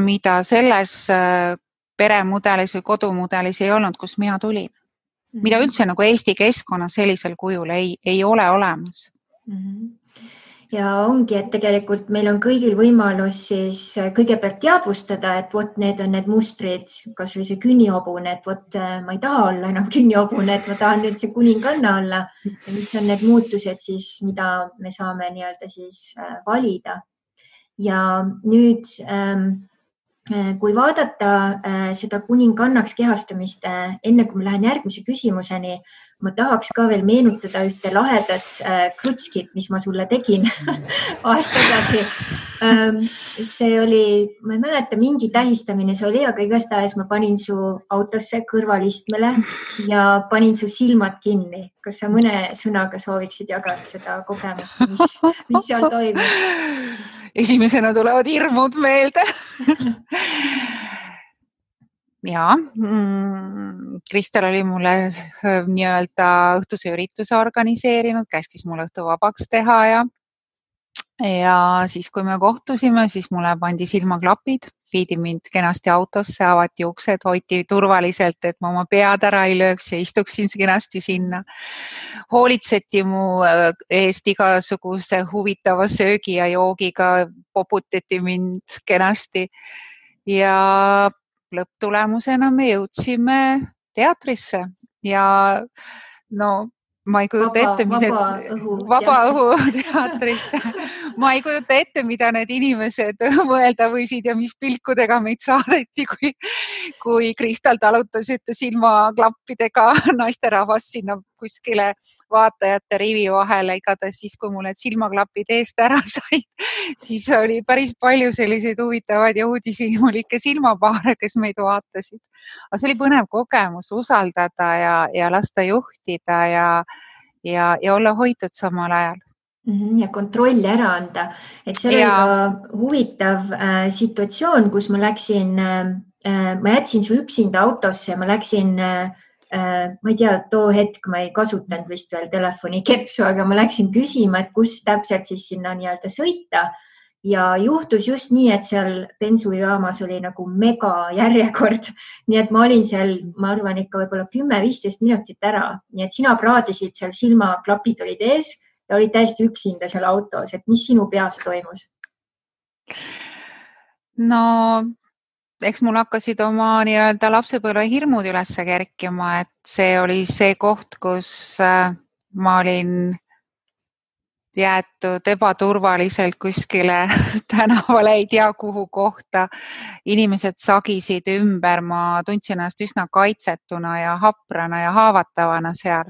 mida selles äh, peremudelis või kodumudelis ei olnud, kust mina tulin. mida mhm. üldse nagu Eesti keskkonnas sellisel kujul ei, ei ole olemas mm. -hmm ja ongi, et tegelikult meil on kõigil võimalus siis äh, kõigepealt teadvustada, et vot need on need mustrid, kasvõi see künnihobune, et vot äh, ma ei taha olla enam künnihobune, et ma tahan nüüd see kuninganna olla. mis on need muutused siis, mida me saame nii-öelda siis valida ja nüüd ähm, äh, kui vaadata äh, seda kuningannaks kehastumist, äh, enne kui ma lähen järgmise küsimuseni, ma tahaks ka veel meenutada ühte lahedat äh, krutskit, mis ma sulle tegin aeg tagasi ähm,. see oli, ma ei mäleta, mingi tähistamine see oli, aga igastahes ma panin su autosse kõrvalistmele ja panin su silmad kinni. kas sa mõne sõnaga sooviksid jagada seda kogemust, mis, mis seal toimub? esimesena tulevad hirmud meelde ja mm, Kristel oli mulle äh, nii-öelda õhtuse ürituse organiseerinud, käskis mul õhtu vabaks teha ja ja siis, kui me kohtusime, siis mulle pandi silmaklapid, viidi mind kenasti autosse, avati uksed, hoiti turvaliselt, et ma oma pead ära ei lööks ja istuksin kenasti sinna. hoolitseti mu äh, eest igasuguse huvitava söögi ja joogiga, poputati mind kenasti ja lõpptulemusena me jõudsime teatrisse ja no ma ei kujuta ette, mis vaba need õhu vaba õhu teatrisse ma ei kujuta ette, mida need inimesed mõelda võisid ja mis pilkudega meid saadeti, kui, kui Kristal talutasite silmaklappidega naisterahvast sinna kuskile vaatajate rivi vahele. igatahes siis, kui mul need silmaklapid eest ära said, siis oli päris palju selliseid huvitavaid ja uudishimulikke silmapaare, kes meid vaatasid. Aga see oli põnev kogemus usaldada ja, ja lasta juhtida ja ja, ja olla hoitud samal ajal. Mhm, ja kontrolli ära anda, et see oli ka huvitav äh, situatsioon, kus ma läksin äh,, äh ma jätsin su üksinda autosse, ma läksin äh, äh,, ma ei tea, too hetk ma ei kasutanud vist veel telefonikepsu, aga ma läksin küsima, et kus täpselt siis sinna nii-öelda sõita ja juhtus just nii, et seal bensujaamas oli nagu mega järjekord. nii et ma olin seal, ma arvan ikka võib-olla kümme-viisteist minutit ära, nii et sina praadisid seal, silmaklapid olid ees ja olid täiesti üksinda seal autos, et mis sinu peas toimus? no eks mul hakkasid oma nii-öelda lapsepõlve hirmud üles kerkima, et see oli see koht, kus äh, ma olin jäetud ebaturvaliselt kuskile tänavale, ei tea kuhu kohta. inimesed sagisid ümber, ma tundsin ennast üsna kaitsetuna ja haprana ja haavatavana seal.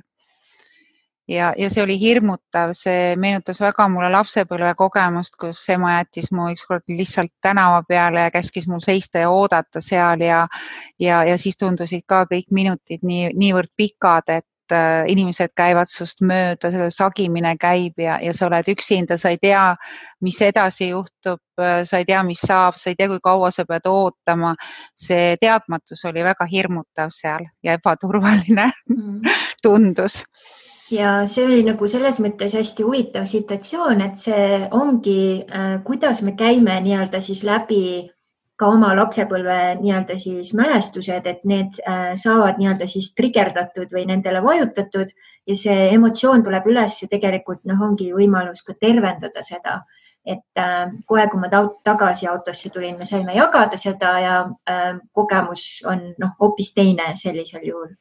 ja, ja see oli hirmutav, see meenutas väga mulle lapsepõlve kogemust, kus ema jättis mu ükskord lihtsalt tänava peale ja käskis mul seista ja oodata seal ja, ja, ja siis tundusid ka kõik minutid nii, niivõrd pikad, et inimesed käivad sust mööda, sagimine käib ja, ja sa oled üksinda, sa ei tea, mis edasi juhtub, äh, sa ei tea, mis saab, sa ei tea, kui kaua sa pead ootama. see teadmatus oli väga hirmutav seal ja ebaturvaline mm. tundus ja see oli nagu selles mõttes hästi huvitav situatsioon, et see ongi, äh, kuidas me käime nii-öelda siis läbi ka oma lapsepõlve nii-öelda siis mälestused, et need äh, saavad nii-öelda siis trigerdatud või nendele vajutatud ja see emotsioon tuleb üles ja tegelikult noh, ongi võimalus ka tervendada seda. et äh, kohe, kui ma tagasi autosse tulin, me saime jagada seda ja äh, kogemus on noh, hoopis teine sellisel juhul.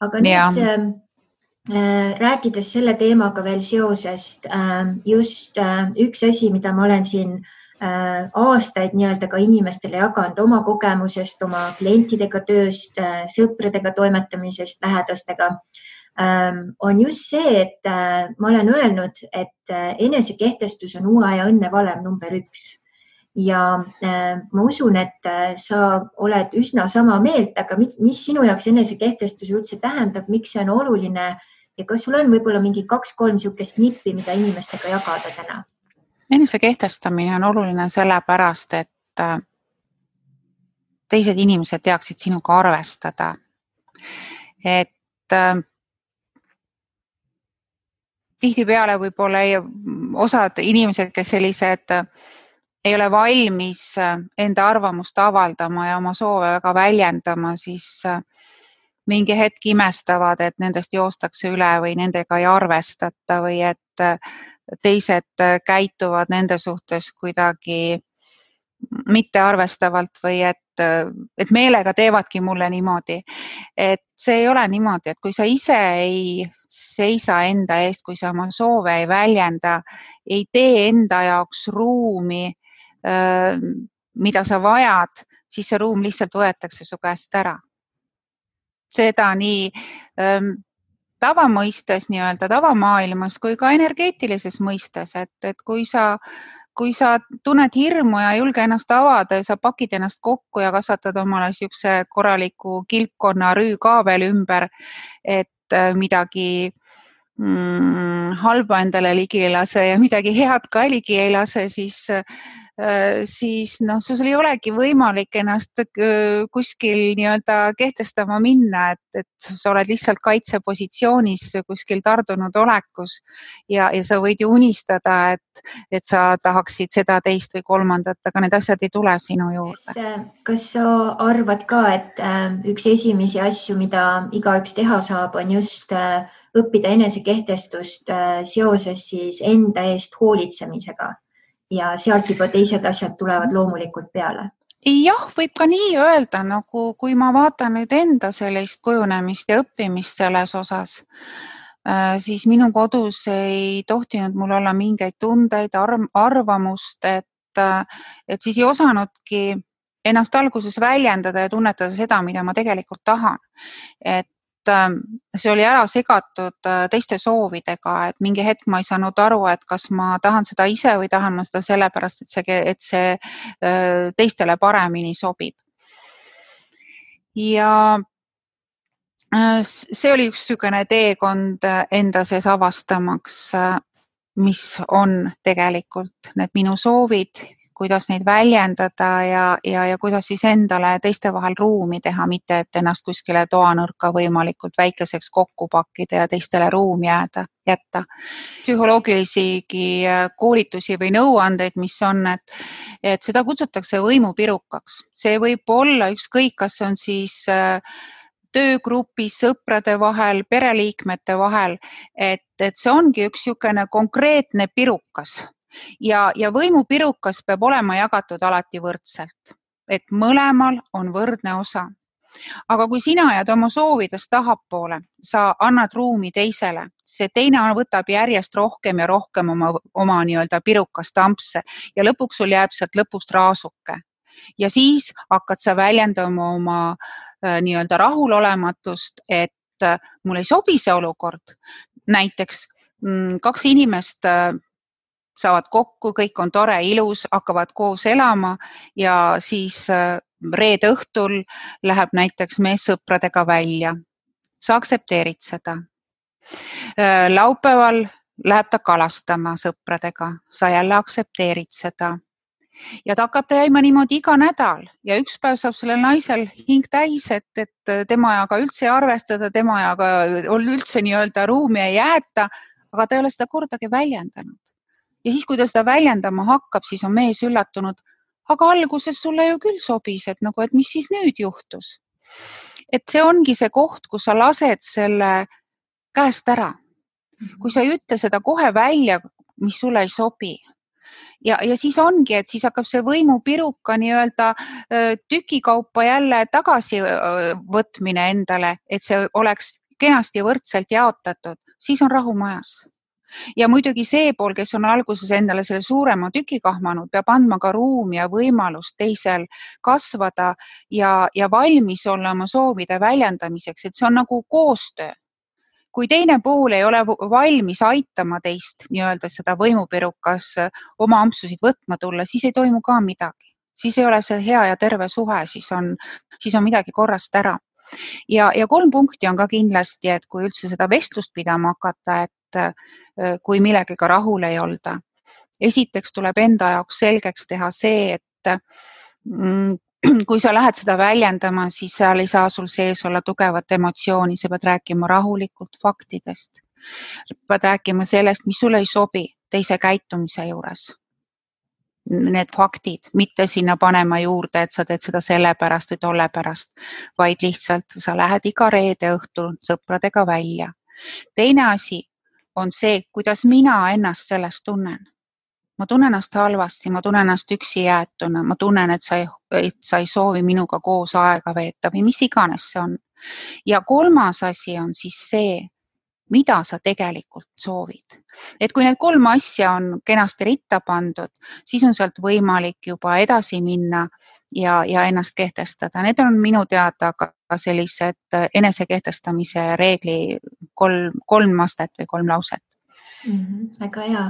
aga nüüd äh, äh, rääkides selle teemaga veel seoses just üks asi, mida ma olen siin Äh, aastaid nii-öelda ka inimestele jaganud oma kogemusest, oma klientidega tööst, äh, sõpradega toimetamisest, lähedastega, ähm, on just see, et äh, ma olen öelnud, et enesekehtestus on uue aja õnnevalem number üks. Ja ma usun, et sa oled üsna sama meelt, aga mis, mis sinu jaoks enesekehtestus üldse tähendab, miks see on oluline? Ja kas sul on võib-olla mingi kaks-kolm niisugust nippi, mida inimestega jagada täna? Enesekehtestamine on oluline sellepärast, et äh, teised inimesed teaksid sinuga arvestada. et äh, tihtipeale võib-olla osad inimesed, kes sellised äh, ei ole valmis enda arvamust avaldama ja oma soove väga väljendama, siis mingi hetk imestavad, et nendest joostakse üle või nendega ei arvestata või et teised äh, käituvad nende suhtes kuidagi mittearvestavalt või et, äh, et meelega teevadki mulle niimoodi. et see ei ole niimoodi, et kui sa ise ei seisa enda eest, kui sa oma soove ei väljenda, ei tee enda jaoks ruumi, äh, mida sa vajad, siis see ruum lihtsalt võetakse su käest ära. Seda nii ähm, tavamõistes nii-öelda tavamaailmas kui ka energeetilises mõistes, et, et kui sa, kui sa tunned hirmu ja ei julge ennast avada ja sa pakid ennast kokku ja kasvatad omale niisuguse korraliku kilpkonna rüükaabel ümber, et äh, midagi mm, halba endale ligi ei lase ja midagi head ka ligi ei lase, siis Äh, siis noh, sul ei olegi võimalik ennast äh, kuskil nii-öelda kehtestama minna, et, et sa oled lihtsalt kaitsepositsioonis kuskil tardunud olekus ja, ja sa võid ju unistada, et, et sa tahaksid seda, teist või kolmandat, aga need asjad ei tule sinu juurde. kas sa arvad ka, et äh, üks esimesi asju, mida igaüks teha saab, on just õppida enesekehtestust seoses siis enda eest hoolitsemisega? ja sealt juba teised asjad tulevad loomulikult peale. jah, võib ka nii öelda, nagu kui ma vaatan nüüd enda sellist kujunemist ja õppimist selles osas, äh, siis minu kodus ei tohtinud mul olla mingeid tundeid, arvamust, et, äh, et siis ei osanudki ennast alguses väljendada ja tunnetada seda, mida ma tegelikult tahan. et see oli ära segatud äh, teiste soovidega, et mingi hetk ma ei saanud aru, et kas ma tahan seda ise või tahan ma seda sellepärast, et see, et see teistele paremini sobib. ja Äh, see oli üks niisugune teekond äh, enda sees avastamaks, äh, mis on tegelikult need minu soovid, kuidas neid väljendada ja, ja, ja kuidas siis endale teiste vahel ruumi teha, mitte et ennast kuskile toanurka võimalikult väikeseks kokku pakkida ja teistele ruumi jääda, jätta. psühholoogilisigi koolitusi või nõuandeid, mis on, et, et seda kutsutakse võimupirukaks, see võib olla ükskõik, kas on siis äh, töögrupis, sõprade vahel, pereliikmete vahel, et, et see ongi üks niisugune konkreetne pirukas ja, ja võimupirukas peab olema jagatud alati võrdselt, et mõlemal on võrdne osa. aga kui sina jääd oma soovidest tahapoole, sa annad ruumi teisele, see teine võtab järjest rohkem ja rohkem oma, oma nii-öelda pirukast ampse ja lõpuks sul jääb sealt lõpust raasuke ja siis hakkad sa väljendama oma Äh, nii-öelda rahulolematust, et äh, mulle ei sobi see olukord. näiteks mm, kaks inimest äh, saavad kokku, kõik on tore, ilus, hakkavad koos elama ja siis reede õhtul läheb näiteks mees sõpradega välja. sa aktsepteerid seda. laupäeval läheb ta kalastama sõpradega, sa jälle aktsepteerid seda ja ta hakkab käima niimoodi iga nädal ja üks päev saab sellel naisel hing täis, et, et temaga üldse ei arvestada, temaga üldse nii-öelda ruumi ei jäeta, aga ta ei ole seda kordagi väljendanud. Ja siis, kui ta seda väljendama hakkab, siis on mees üllatunud, aga alguses sulle ju küll sobis, et nagu, et mis siis nüüd juhtus. et see ongi see koht, kus sa lased selle käest ära. kui sa ei ütle seda kohe välja, mis sulle ei sobi ja, ja siis ongi, et siis hakkab see võimupiruka nii-öelda tükikaupa jälle tagasivõtmine endale, et see oleks kenasti võrdselt jaotatud, siis on rahu majas ja muidugi see pool, kes on alguses endale selle suurema tüki kahmanud, peab andma ka ruumi ja võimalust teisel kasvada ja, ja valmis olla oma soovide väljendamiseks, et see on nagu koostöö kui teine pool ei ole valmis aitama teist nii-öelda seda võimupirukas oma ampsusid võtma tulla, siis ei toimu ka midagi, siis ei ole see hea ja terve suhe, siis on, siis on midagi korrast ära. Ja, ja kolm punkti on ka kindlasti, et kui üldse seda vestlust pidama hakata, et äh, kui millegagi rahul ei olda. esiteks tuleb enda jaoks selgeks teha see, et mm, kui sa lähed seda väljendama, siis seal ei saa sul sees olla tugevat emotsiooni, sa pead rääkima rahulikult faktidest. pead rääkima sellest, mis sulle ei sobi teise käitumise juures. Need faktid, mitte sinna panema juurde, et sa teed seda sellepärast või tolle pärast, vaid lihtsalt sa lähed iga reede õhtul sõpradega välja. teine asi on see, kuidas mina ennast sellest tunnen ma tunnen ennast halvasti, ma tunnen ennast üksi jäetuna, ma tunnen, et sa ei, et sa ei soovi minuga koos aega veeta või mis iganes see on. ja kolmas asi on siis see, mida sa tegelikult soovid. et kui need kolm asja on kenasti ritta pandud, siis on sealt võimalik juba edasi minna ja, ja ennast kehtestada. Need on minu teada ka sellised enesekehtestamise reegli kolm, kolm astet või kolm lauset mm. -hmm, väga hea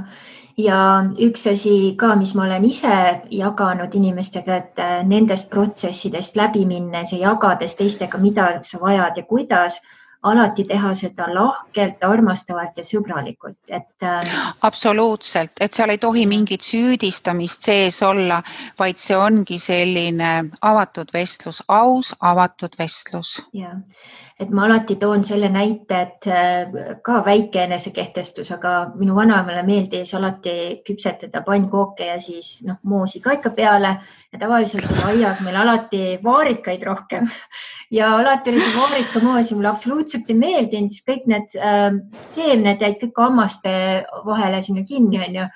ja üks asi ka, mis ma olen ise jaganud inimestega, et nendest protsessidest läbi minnes ja jagades teistega, mida sa vajad ja kuidas alati teha seda lahkelt, armastavalt ja sõbralikult, et äh.... absoluutselt, et seal ei tohi mingit süüdistamist sees olla, vaid see ongi selline avatud vestlus, aus avatud vestlus. ja, et ma alati toon selle näite, et äh, ka väike enesekehtestus, aga minu vanaemale meeldis alati küpsetada pannkooke ja siis noh, moosi ka ikka peale. Ja tavaliselt oli aias meil alati vaarikaid rohkem. Ja alati oli see vaarikamoos ja mulle absoluutselt ei meeldinud, siis kõik need äh, seemned jäid kõik hammaste vahele sinna kinni, onju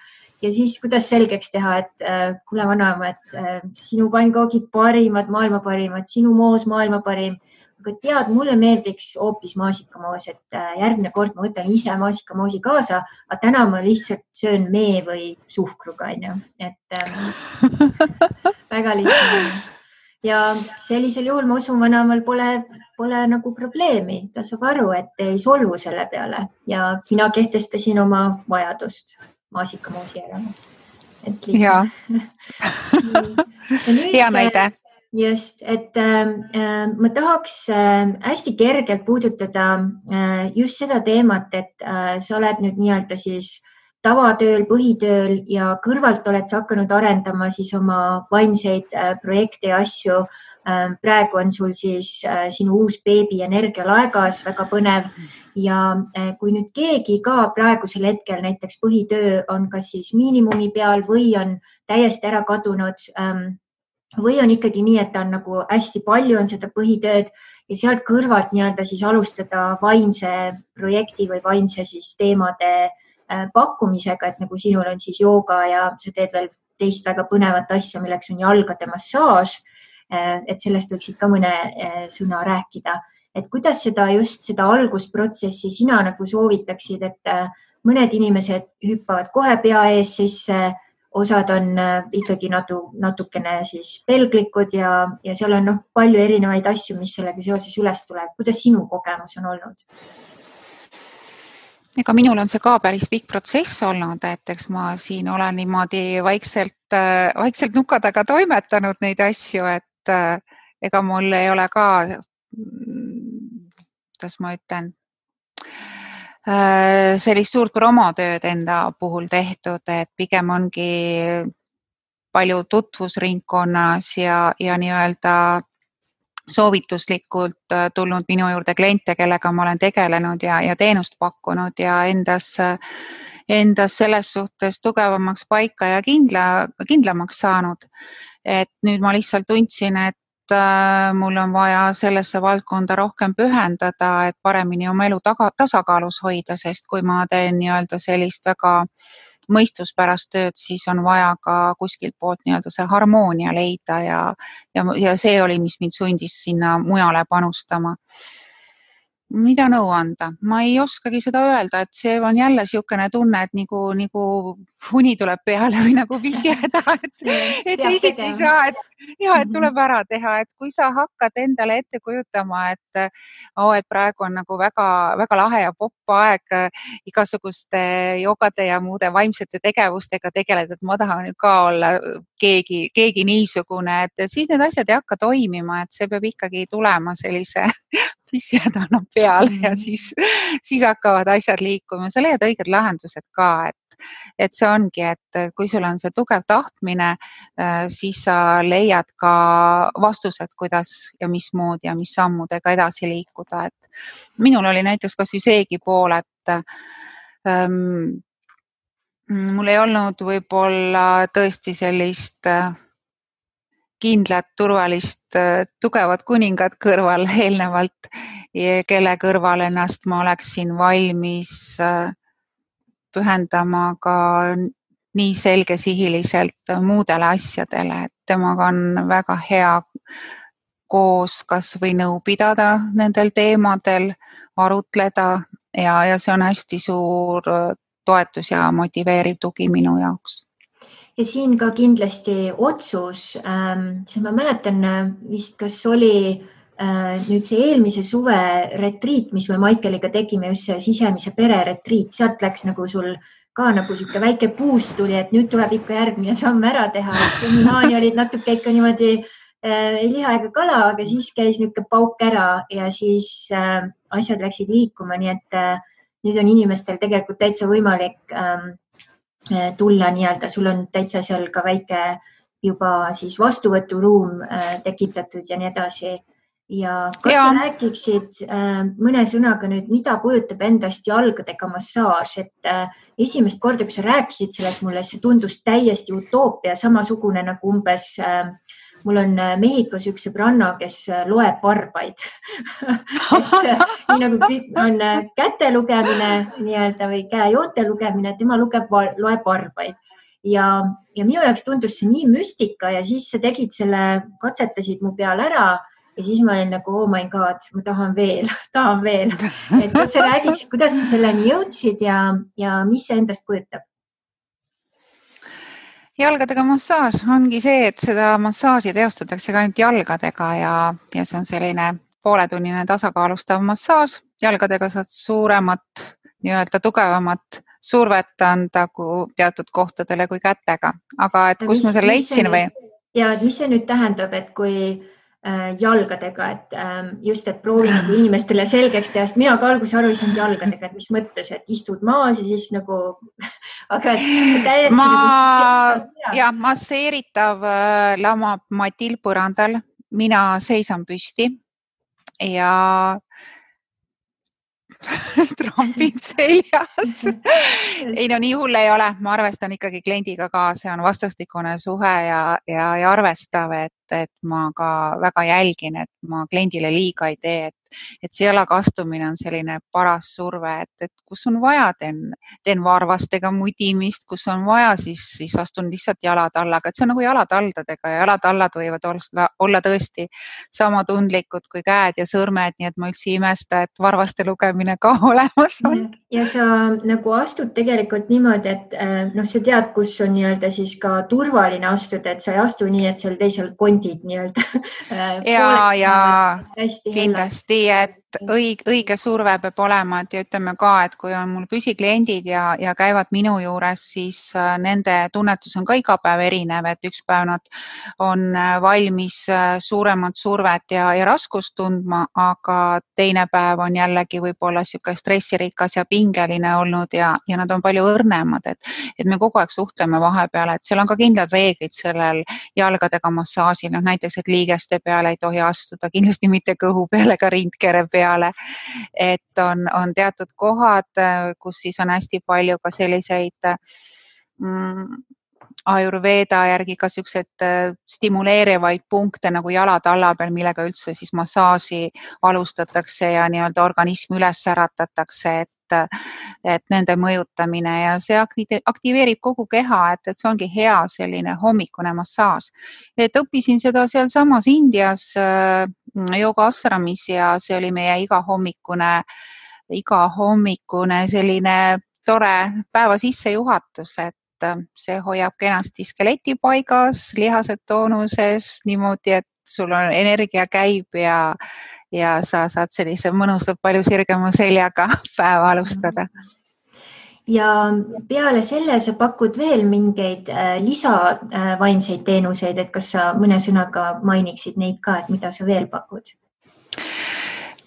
ja siis, kuidas selgeks teha, et äh, kuule, vanaema, et äh, sinu pannkoogid parimad, maailma parimad, sinu moos maailma parim. Aga tead, mulle meeldiks hoopis maasikamoos, et äh, järgmine kord ma võtan ise maasikamoosi kaasa, aga täna ma lihtsalt söön mee või suhkruga, onju, et äh, väga lihtne. Ja sellisel juhul ma usun, vanaemal pole, pole nagu probleemi, ta saab aru, et ei solvu selle peale ja mina kehtestasin oma vajadust maasikamoosi järele et lihtne. hea näide. just, et äh, ma tahaks äh, hästi kergelt puudutada äh, just seda teemat, et äh, sa oled nüüd nii-öelda siis tavatööl, põhitööl ja kõrvalt oled sa hakanud arendama siis oma vaimseid äh, projekte ja asju äh,. praegu on sul siis äh, sinu uus beebi energialaegas, väga põnev ja eh, kui nüüd keegi ka praegusel hetkel näiteks põhitöö on kas siis miinimumi peal või on täiesti ära kadunud ähm, või on ikkagi nii, et on nagu hästi palju on seda põhitööd ja sealt kõrvalt nii-öelda siis alustada vaimse projekti või vaimse siis teemade äh, pakkumisega, et nagu sinul on siis jooga ja sa teed veel teist väga põnevat asja, milleks on jalgade massaaž. Äh, et sellest võiksid ka mõne äh, sõna rääkida et kuidas seda just seda algusprotsessi sina nagu soovitaksid, et äh, mõned inimesed hüppavad kohe pea ees sisse, osad on äh, ikkagi natu, natukene siis pelglikud ja, ja seal on noh, palju erinevaid asju, mis sellega seoses üles tuleb. kuidas sinu kogemus on olnud? Ega minul on see ka päris pikk protsess olnud, et eks ma siin olen niimoodi vaikselt, äh, vaikselt nuka taga toimetanud neid asju, et ega mul ei ole ka kuidas ma ütlen, äh, sellist suurt promotööd enda puhul tehtud, et pigem ongi palju tutvusringkonnas ja, ja nii-öelda soovituslikult äh, tulnud minu juurde kliente, kellega ma olen tegelenud ja, ja teenust pakkunud ja endas, endas selles suhtes tugevamaks paika ja kindla, kindlamaks saanud. et nüüd ma lihtsalt tundsin, et Äh, mul on vaja sellesse valdkonda rohkem pühendada, et paremini oma elu taga, tasakaalus hoida, sest kui ma teen nii-öelda sellist väga mõistuspärast tööd, siis on vaja ka kuskilt poolt nii-öelda see harmoonia leida ja, ja, ja see oli, mis mind sundis sinna mujale panustama mida nõu anda, ma ei oskagi seda öelda, et see on jälle niisugune tunne, et nagu, nagu uni tuleb peale või nagu pisihäda, et, et teisiti ei saa, et ja et tuleb mhm. ära teha, et kui sa hakkad endale ette kujutama, et oh, et praegu on nagu väga-väga lahe ja popp aeg igasuguste jogade ja muude vaimsete tegevustega tegeleda, et ma tahan ka olla keegi, keegi niisugune, et siis need asjad ei hakka toimima, et see peab ikkagi tulema sellise pissijad annab peale ja mhm. siis, siis hakkavad asjad liikuma, sa leiad õiged lahendused ka, et, et see ongi, et kui sul on see tugev tahtmine, äh, siis sa leiad ka vastused, kuidas ja mismoodi ja mis sammudega edasi liikuda, et minul oli näiteks kasvõi seegi pool, et ähm, mul ei olnud võib-olla tõesti sellist äh, kindlat, turvalist, äh, tugevat kuningat kõrval eelnevalt, kelle kõrval ennast ma oleksin valmis äh, pühendama ka nii selgesihiliselt muudele asjadele, et temaga on väga hea koos kasvõi nõu pidada nendel teemadel, arutleda ja, ja see on hästi suur toetus ja motiveeriv tugi minu jaoks. Ja siin ka kindlasti otsus ähm,, sest ma mäletan äh, vist, kas oli äh, nüüd see eelmise suve retriit, mis me Maikeliga tegime, just see sisemise pere retriit, sealt läks nagu sul ka nagu niisugune väike puust tuli, et nüüd tuleb ikka järgmine samm ära teha, et senimaani olid natuke ikka niimoodi äh, ei liha ega kala, aga siis käis niisugune pauk ära ja siis asjad läksid liikuma, nii et äh, nüüd on inimestel tegelikult täitsa võimalik ähm, Eh, tulla nii-öelda, sul on täitsa seal ka väike juba siis vastuvõturuum äh, tekitatud ja nii edasi. ja kas ja. sa räägiksid äh, mõne sõnaga nüüd, mida kujutab endast jalgadega massaaž, et äh, esimest korda, kui sa rääkisid sellest mulle, see tundus täiesti utoopia, samasugune nagu umbes äh, mul on äh, Mehhikos üks sõbranna, kes äh, loeb varbaid äh, nii nagu on käte lugemine nii-öelda või käejoote lugemine, tema lugeb, loeb varbaid ja, ja minu jaoks tundus see nii müstika ja siis sa tegid selle, katsetasid mu peal ära ja siis ma olin nagu oh my god, ma tahan veel, tahan veel. et kas sa räägiksid, kuidas sa selleni jõudsid ja, ja mis see endast kujutab? Jalgadega massaaž ongi see, et seda massaaži teostatakse ka ainult jalgadega ja, ja see on selline pooletunnine tasakaalustav massaaž. jalgadega saad suuremat, nii-öelda tugevamat survet anda teatud kohtadele kui kätega, aga et kus ma selle leidsin või? ja et mis see nüüd tähendab, et kui jalgadega, et äh, just, et proovi nagu inimestele selgeks teha, sest mina ka alguses aru ei saanud jalgadega, et mis mõttes, et istud maas ja siis nagu, aga täiesti. ma nagu, ja masseeritav äh, lamab matil põrandal, mina seisan püsti ja trambid seljas. Ei no nii hull ei ole, ma arvestan ikkagi kliendiga ka, see on vastastikune suhe ja, ja, ja arvestav, et, et ma ka väga jälgin, et ma kliendile liiga ei tee, et et see jalaga astumine on selline paras surve, et, et kus on vaja, teen, teen varvastega mudimist, kus on vaja, siis, siis astun lihtsalt jalad alla, aga et see on nagu jalataldadega ja jalatallad võivad olla, olla tõesti sama tundlikud kui käed ja sõrmed, nii et ma üldse ei imesta, et varvaste lugemine ka olemas on. ja sa nagu astud tegelikult niimoodi, et äh, noh, sa tead, kus on nii-öelda siis ka turvaline astuda, et sa ei astu nii, et seal teisel kondid nii-öelda äh, ja, ja kindlasti nii et õige, õige surve peab olema, et ja ütleme ka, et kui on mul püsikliendid ja, ja käivad minu juures, siis äh, nende tunnetus on ka iga päev erinev, et üks päev nad on äh, valmis äh, suuremat survet ja, ja raskust tundma, aga teine päev on jällegi võib-olla niisugune stressirikas ja pingeline olnud ja, ja nad on palju õrnemad, et, et me kogu aeg suhtleme vahepeal, et seal on ka kindlad reeglid sellel jalgadega massaažil, noh näiteks, et liigeste peale ei tohi astuda, kindlasti mitte kõhu peale ega rindkere peale. Et on, on teatud kohad, kus siis on hästi palju ka selliseid mm, Ayurveda järgi ka siukseid äh, stimuleerivaid punkte nagu jalad alla peal, millega üldse siis massaaži alustatakse ja nii-öelda organism üles äratatakse, et et nende mõjutamine ja see aktiveerib kogu keha, et, et see ongi hea selline hommikune massaaž. et õppisin seda sealsamas Indias jooga äh, ashramis ja see oli meie igahommikune, igahommikune selline tore päeva sissejuhatus, et et see hoiab kenasti skeleti paigas, lihased toonuses niimoodi, et sul on energia käib ja, ja sa saad sellise mõnusalt palju sirgema seljaga päeva alustada ja peale selle sa pakud veel mingeid äh, lisavaimseid äh, teenuseid, et kas sa mõne sõnaga mainiksid neid ka, et mida sa veel pakud?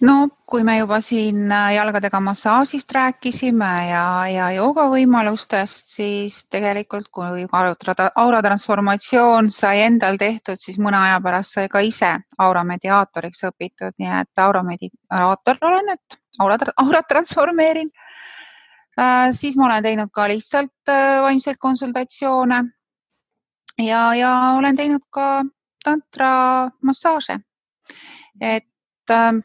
No kui me juba siin äh, jalgadega massaažist rääkisime ja, ja joogavõimalustest, siis tegelikult kui aura transformatsioon sai endal tehtud, siis mõne aja pärast sai ka ise aura mediaatoriks õpitud, nii et aura mediaator olen, et aura, aurat transformeerin äh,. siis ma olen teinud ka lihtsalt äh, vaimseid konsultatsioone ja, ja olen teinud ka tantra massaaže. et äh,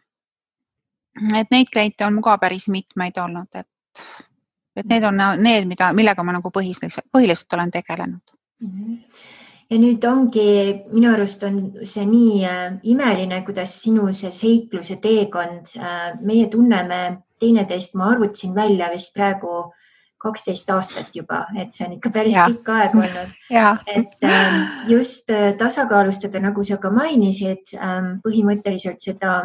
et neid kliente on ka päris mitmeid olnud, et, et need on need, mida, millega ma nagu põhiliselt, põhiliselt olen tegelenud mm. -hmm ja nüüd ongi, minu arust on see nii äh, imeline, kuidas sinu see seikluse teekond äh,, meie tunneme teineteist, ma arvutasin välja vist praegu kaksteist aastat juba, et see on ikka päris ja. pikk aeg olnud. et äh, just äh, tasakaalustada, nagu sa ka mainisid äh,, põhimõtteliselt seda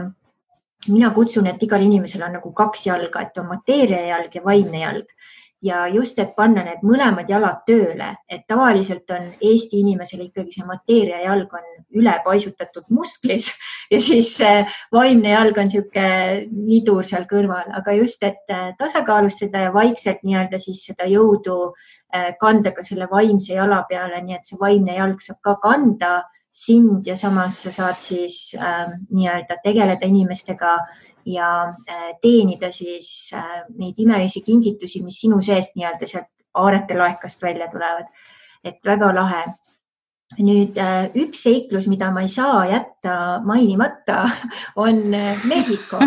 mina kutsun, et igal inimesel on nagu kaks jalga, et on mateeriajalg ja vaimne jalg. Ja just, et panna need mõlemad jalad tööle, et tavaliselt on Eesti inimesel ikkagi see mateeriajalg on ülepaisutatud musklis ja siis vaimne jalg on niisugune nidur seal kõrval, aga just, et äh, tasakaalustada ja vaikselt nii-öelda siis seda jõudu äh, kanda ka selle vaimse jala peale, nii et see vaimne jalg saab ka kanda sind ja samas sa saad siis äh, nii-öelda tegeleda inimestega ja äh, teenida siis äh, neid imelisi kingitusi, mis sinu seest nii-öelda sealt aarete laekast välja tulevad. et väga lahe. Nüüd äh, üks seiklus, mida ma ei saa jätta mainimata, on äh, Mehhiko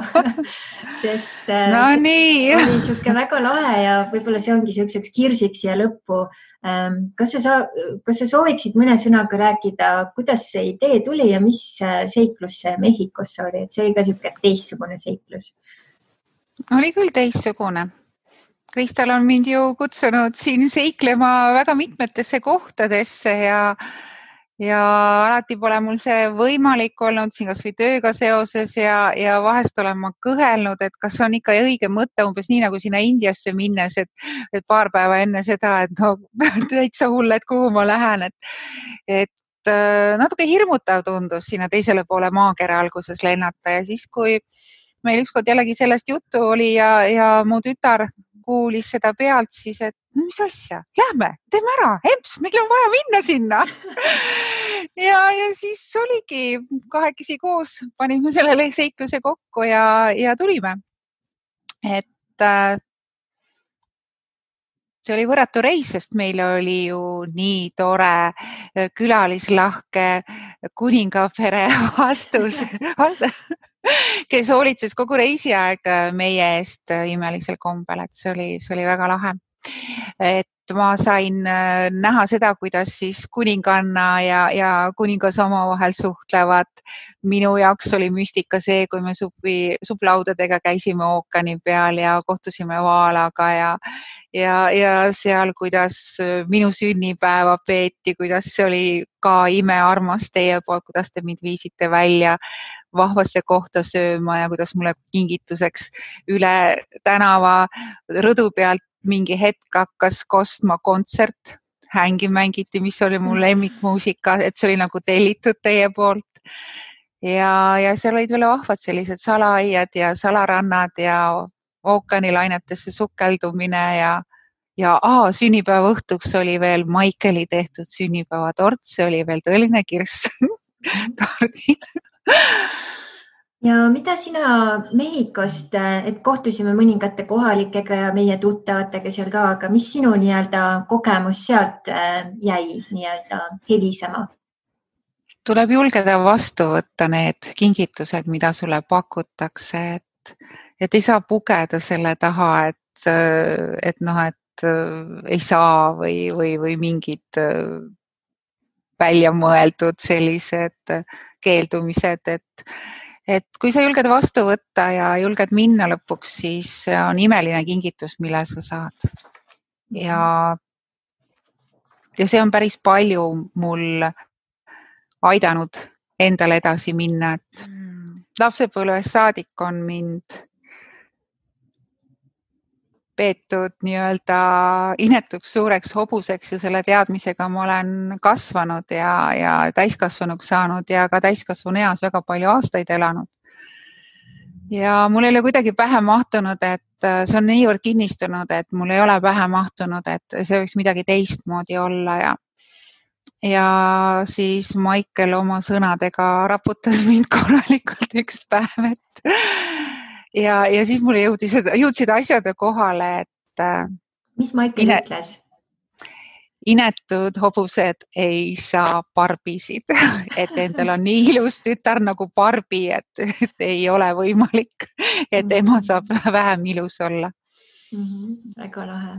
sest äh, no, nii. oli niisugune väga lahe ja võib-olla see ongi niisuguseks kirsiks siia lõppu. Ähm, kas sa, kas sa sooviksid mõne sõnaga rääkida, kuidas see idee tuli ja mis seiklus see Mehhikosse oli, et see oli ka niisugune teistsugune seiklus? oli küll teistsugune Kristal on mind ju kutsunud siin seiklema väga mitmetesse kohtadesse ja ja alati pole mul see võimalik olnud siin kasvõi tööga seoses ja, ja vahest olen ma kõhelnud, et kas on ikka õige mõte, umbes nii nagu sinna Indiasse minnes, et, et paar päeva enne seda, et no täitsa hull, et kuhu ma lähen, et, et äh, natuke hirmutav tundus sinna teisele poole maakera alguses lennata ja siis, kui meil ükskord jällegi sellest juttu oli ja, ja mu tütar kuulis seda pealt, siis et mis asja, lähme, teeme ära, emps, meil on vaja minna sinna ja, ja siis oligi kahekesi koos, panime selle seikluse kokku ja, ja tulime. et äh, see oli võrratu reis, sest meil oli ju nii tore äh, külalislahke kuningapere vastus kes hoolitses kogu reisiaeg äh, meie eest äh, imelisel kombel, et see oli, see oli väga lahe. et ma sain äh, näha seda, kuidas siis kuninganna ja, ja kuningas omavahel suhtlevad. minu jaoks oli müstika see, kui me supi, supplaudadega käisime ookeani peal ja kohtusime vaalaga ja, ja, ja seal, kuidas minu sünnipäeva peeti, kuidas see oli ka imearmas teie poolt, kuidas te mind viisite välja vahvasse kohta sööma ja kuidas mulle kingituseks üle tänava rõdu pealt mingi hetk hakkas kostma kontsert, hängi mängiti, mis oli mu mm. lemmikmuusika, et see oli nagu tellitud teie poolt. ja, ja seal olid veel vahvad sellised salaaiad ja salarannad ja ookeanilainetesse sukeldumine ja, ja aa, sünnipäeva õhtuks oli veel Maikeli tehtud sünnipäevatort, see oli veel tõeline kirss tordil ja mida sina Mehhikost, et kohtusime mõningate kohalikega ja meie tuttavatega seal ka, aga mis sinu nii-öelda kogemus sealt äh, jäi nii-öelda helisema? tuleb julgeda vastu võtta need kingitused, mida sulle pakutakse, et, et ei saa pugeda selle taha, et, et noh, et äh, ei saa või, või, või mingid äh, välja mõeldud sellised keeldumised, et, et kui sa julged vastu võtta ja julged minna lõpuks, siis on imeline kingitus, mille sa saad. ja, ja see on päris palju mul aidanud endale edasi minna, et mm. lapsepõlvest saadik on mind peetud nii-öelda inetuks suureks hobuseks ja selle teadmisega ma olen kasvanud ja, ja täiskasvanuks saanud ja ka täiskasvanu eas väga palju aastaid elanud. ja mul ei ole kuidagi pähe mahtunud, et see on niivõrd kinnistunud, et mul ei ole pähe mahtunud, et see võiks midagi teistmoodi olla ja ja siis Maicel oma sõnadega raputas mind korralikult üks päev, et ja, ja siis mulle jõudis, jõudsid asjad kohale, et. Äh, mis Maicel ine, ütles? inetud hobused ei saa barbisid, et endal on nii ilus tütar nagu Barbi, et ei ole võimalik, et ema saab vähem ilus olla mm. -hmm, väga lahe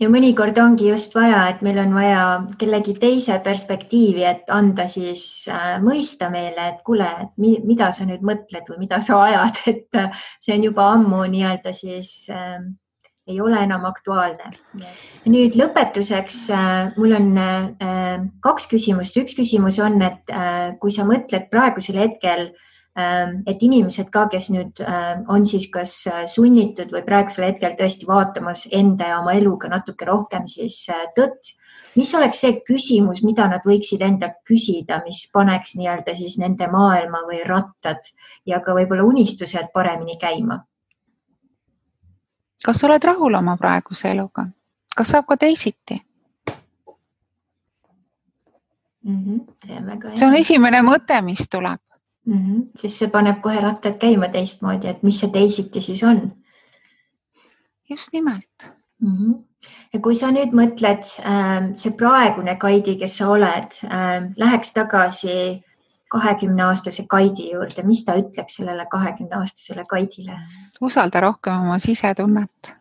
ja mõnikord ongi just vaja, et meil on vaja kellegi teise perspektiivi, et anda siis äh, mõista meile, et kuule, et mi, mida sa nüüd mõtled või mida sa ajad, et äh, see on juba ammu nii-öelda siis äh, ei ole enam aktuaalne. nüüd lõpetuseks äh, mul on äh, kaks küsimust. üks küsimus on, et äh, kui sa mõtled praegusel hetkel äh, et inimesed ka, kes nüüd äh, on siis kas äh, sunnitud või praegusel hetkel tõesti vaatamas enda ja oma eluga natuke rohkem siis äh, tõtt, mis oleks see küsimus, mida nad võiksid endalt küsida, mis paneks nii-öelda siis nende maailma või rattad ja ka võib-olla unistused paremini käima? kas oled rahul oma praeguse eluga, kas saab ka teisiti? Mm -hmm, see on esimene mõte, mis tuleb mm. -hmm. siis see paneb kohe rattad käima teistmoodi, et mis see teisiti siis on. just nimelt mm. -hmm. ja kui sa nüüd mõtled, ähm, see praegune Kaidi, kes sa oled, ähm, läheks tagasi kahekümne aastase Kaidi juurde, mis ta ütleks sellele kahekümne aastasele Kaidile? usalda rohkem oma sisetunnet.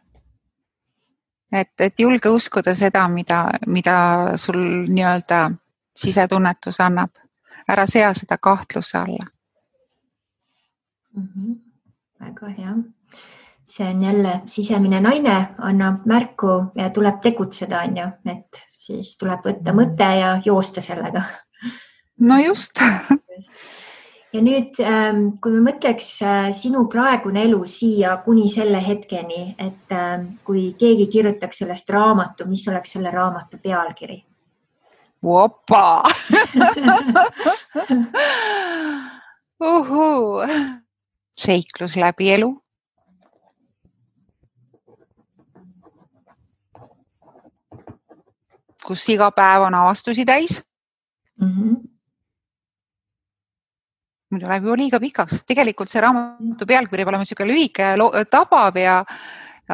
et, et julge uskuda seda, mida, mida sul nii-öelda sisetunnetus annab. ära sea seda kahtluse alla mm. -hmm. väga hea see on jälle sisemine naine, annab märku ja tuleb tegutseda, on ju, et siis tuleb võtta mõte ja joosta sellega. no just ja nüüd, ähm, kui me mõtleks äh, sinu praegune elu siia kuni selle hetkeni, et ähm, kui keegi kirjutaks sellest raamatu, mis oleks selle raamatu pealkiri? opa uhuu, seiklus läbi elu kus iga päev on avastusi täis mm. -hmm. muidu läheb juba liiga pikaks, tegelikult see raamatu pealkiri peab olema niisugune lühike ja tabav ja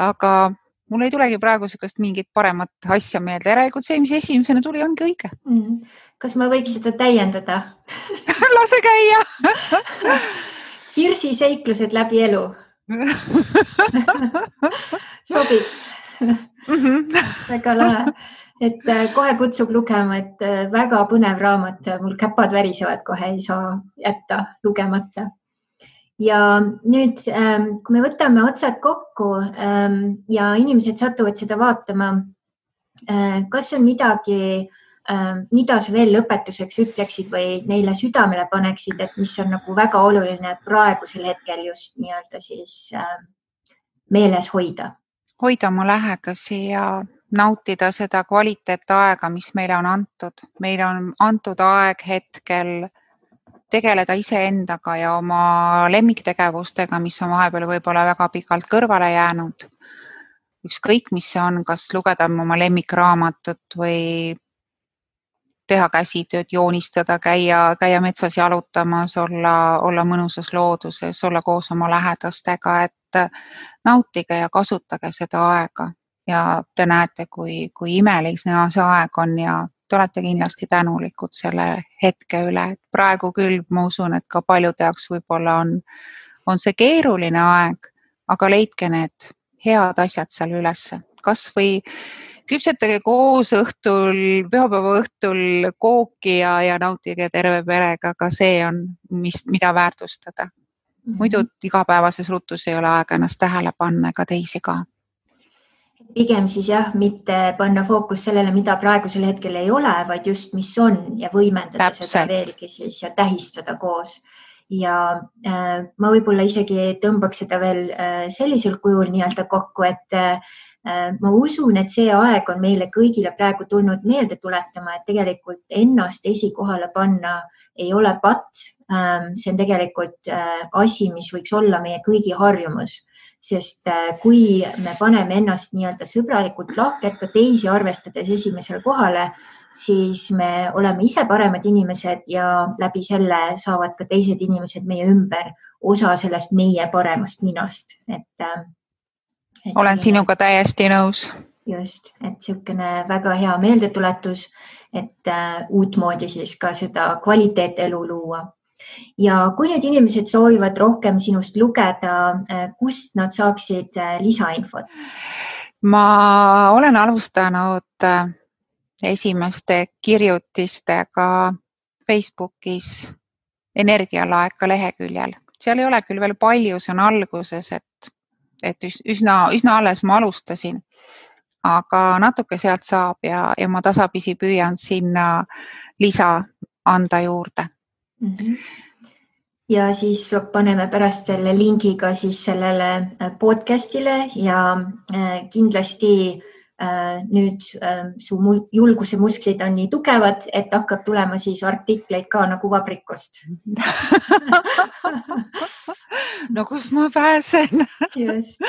aga mul ei tulegi praegu niisugust mingit paremat asja meelde, järelikult see, mis esimesena tuli, ongi õige mm. -hmm. kas ma võiks seda täiendada lase käia Kirsi seiklused läbi elu sobib mm. -hmm. väga lahe et äh, kohe kutsub lugema, et äh, väga põnev raamat, mul käpad värisevad, kohe ei saa jätta lugemata. ja nüüd, ähm, kui me võtame otsad kokku ähm, ja inimesed satuvad seda vaatama, äh, kas on midagi, ähm, mida sa veel lõpetuseks ütleksid või neile südamele paneksid, et mis on nagu väga oluline praegusel hetkel just nii-öelda siis meeles hoida? hoida oma lähedasi ja nautida seda kvaliteetaega, mis meile on antud. meile on antud aeg hetkel tegeleda iseendaga ja oma lemmiktegevustega, mis on vahepeal võib-olla väga pikalt kõrvale jäänud. ükskõik, mis see on, kas lugeda oma lemmikraamatut või teha käsitööd, joonistada, käia, käia metsas jalutamas, olla, olla mõnusas looduses, olla koos oma lähedastega, et nautige ja kasutage seda aega. Ja te näete, kui, kui imelik see aeg on ja te olete kindlasti tänulikud selle hetke üle, et praegu küll ma usun, et ka paljude jaoks võib-olla on, on see keeruline aeg, aga leidke need head asjad seal ülesse, kasvõi küpsetage koos õhtul, pühapäeva õhtul kooki ja, ja nautige terve perega, ka see on, mis, mida väärtustada. muidu mhm. igapäevases rutus ei ole aega ennast tähele panna ega teisi ka pigem siis jah, mitte panna fookus sellele, mida praegusel hetkel ei ole, vaid just, mis on ja võimendada Täpselt. seda veelgi siis ja tähistada koos. ja äh, ma võib-olla isegi tõmbaks seda veel äh, sellisel kujul nii-öelda kokku, et äh, ma usun, et see aeg on meile kõigile praegu tulnud meelde tuletama, et tegelikult ennast esikohale panna ei ole patt. Ähm, see on tegelikult äh, asi, mis võiks olla meie kõigi harjumus sest äh, kui me paneme ennast nii-öelda sõbralikult lahkelt ka teisi arvestades esimesele kohale, siis me oleme ise paremad inimesed ja läbi selle saavad ka teised inimesed meie ümber osa sellest meie paremast minast, et, äh, et. Olen sinuga täiesti nõus. just, et niisugune väga hea meeldetuletus, et uh, uutmoodi siis ka seda kvaliteetelu luua ja kui nüüd inimesed soovivad rohkem sinust lugeda, äh, kust nad saaksid äh, lisainfot? ma olen alustanud äh, esimeste kirjutistega Facebookis energialaeka leheküljel, seal ei ole küll veel palju, see on alguses, et, et üsna, üsna alles ma alustasin, aga natuke sealt saab ja, ja ma tasapisi püüan sinna lisa anda juurde mm. -hmm. ja siis paneme pärast selle lingi ka siis sellele podcast'ile ja äh, kindlasti äh, nüüd su julguse musklid on nii tugevad, et hakkab tulema siis artikleid ka nagu vabrikust. No kus ma pääsen? Just.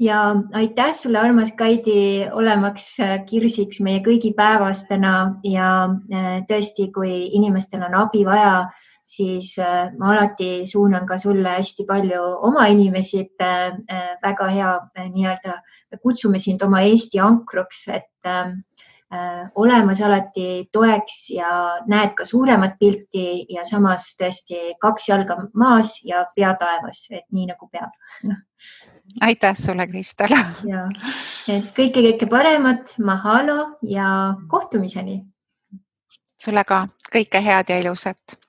Ja aitäh sulle, armas Kaidi, olemaks äh, kirsiks meie kõigi päevas täna ja äh, tõesti, kui inimestel on abi vaja, siis ma alati suunan ka sulle hästi palju oma inimesi, et väga hea nii-öelda kutsume sind oma Eesti ankruks, et Äh, olemas alati toeks ja näed ka suuremat pilti ja samas tõesti kaks jalga maas ja pea taevas, et nii nagu peab. aitäh sulle, Kristel. ja, et kõike, kõike paremat, mahalo ja kohtumiseni. sulle ka kõike head ja ilusat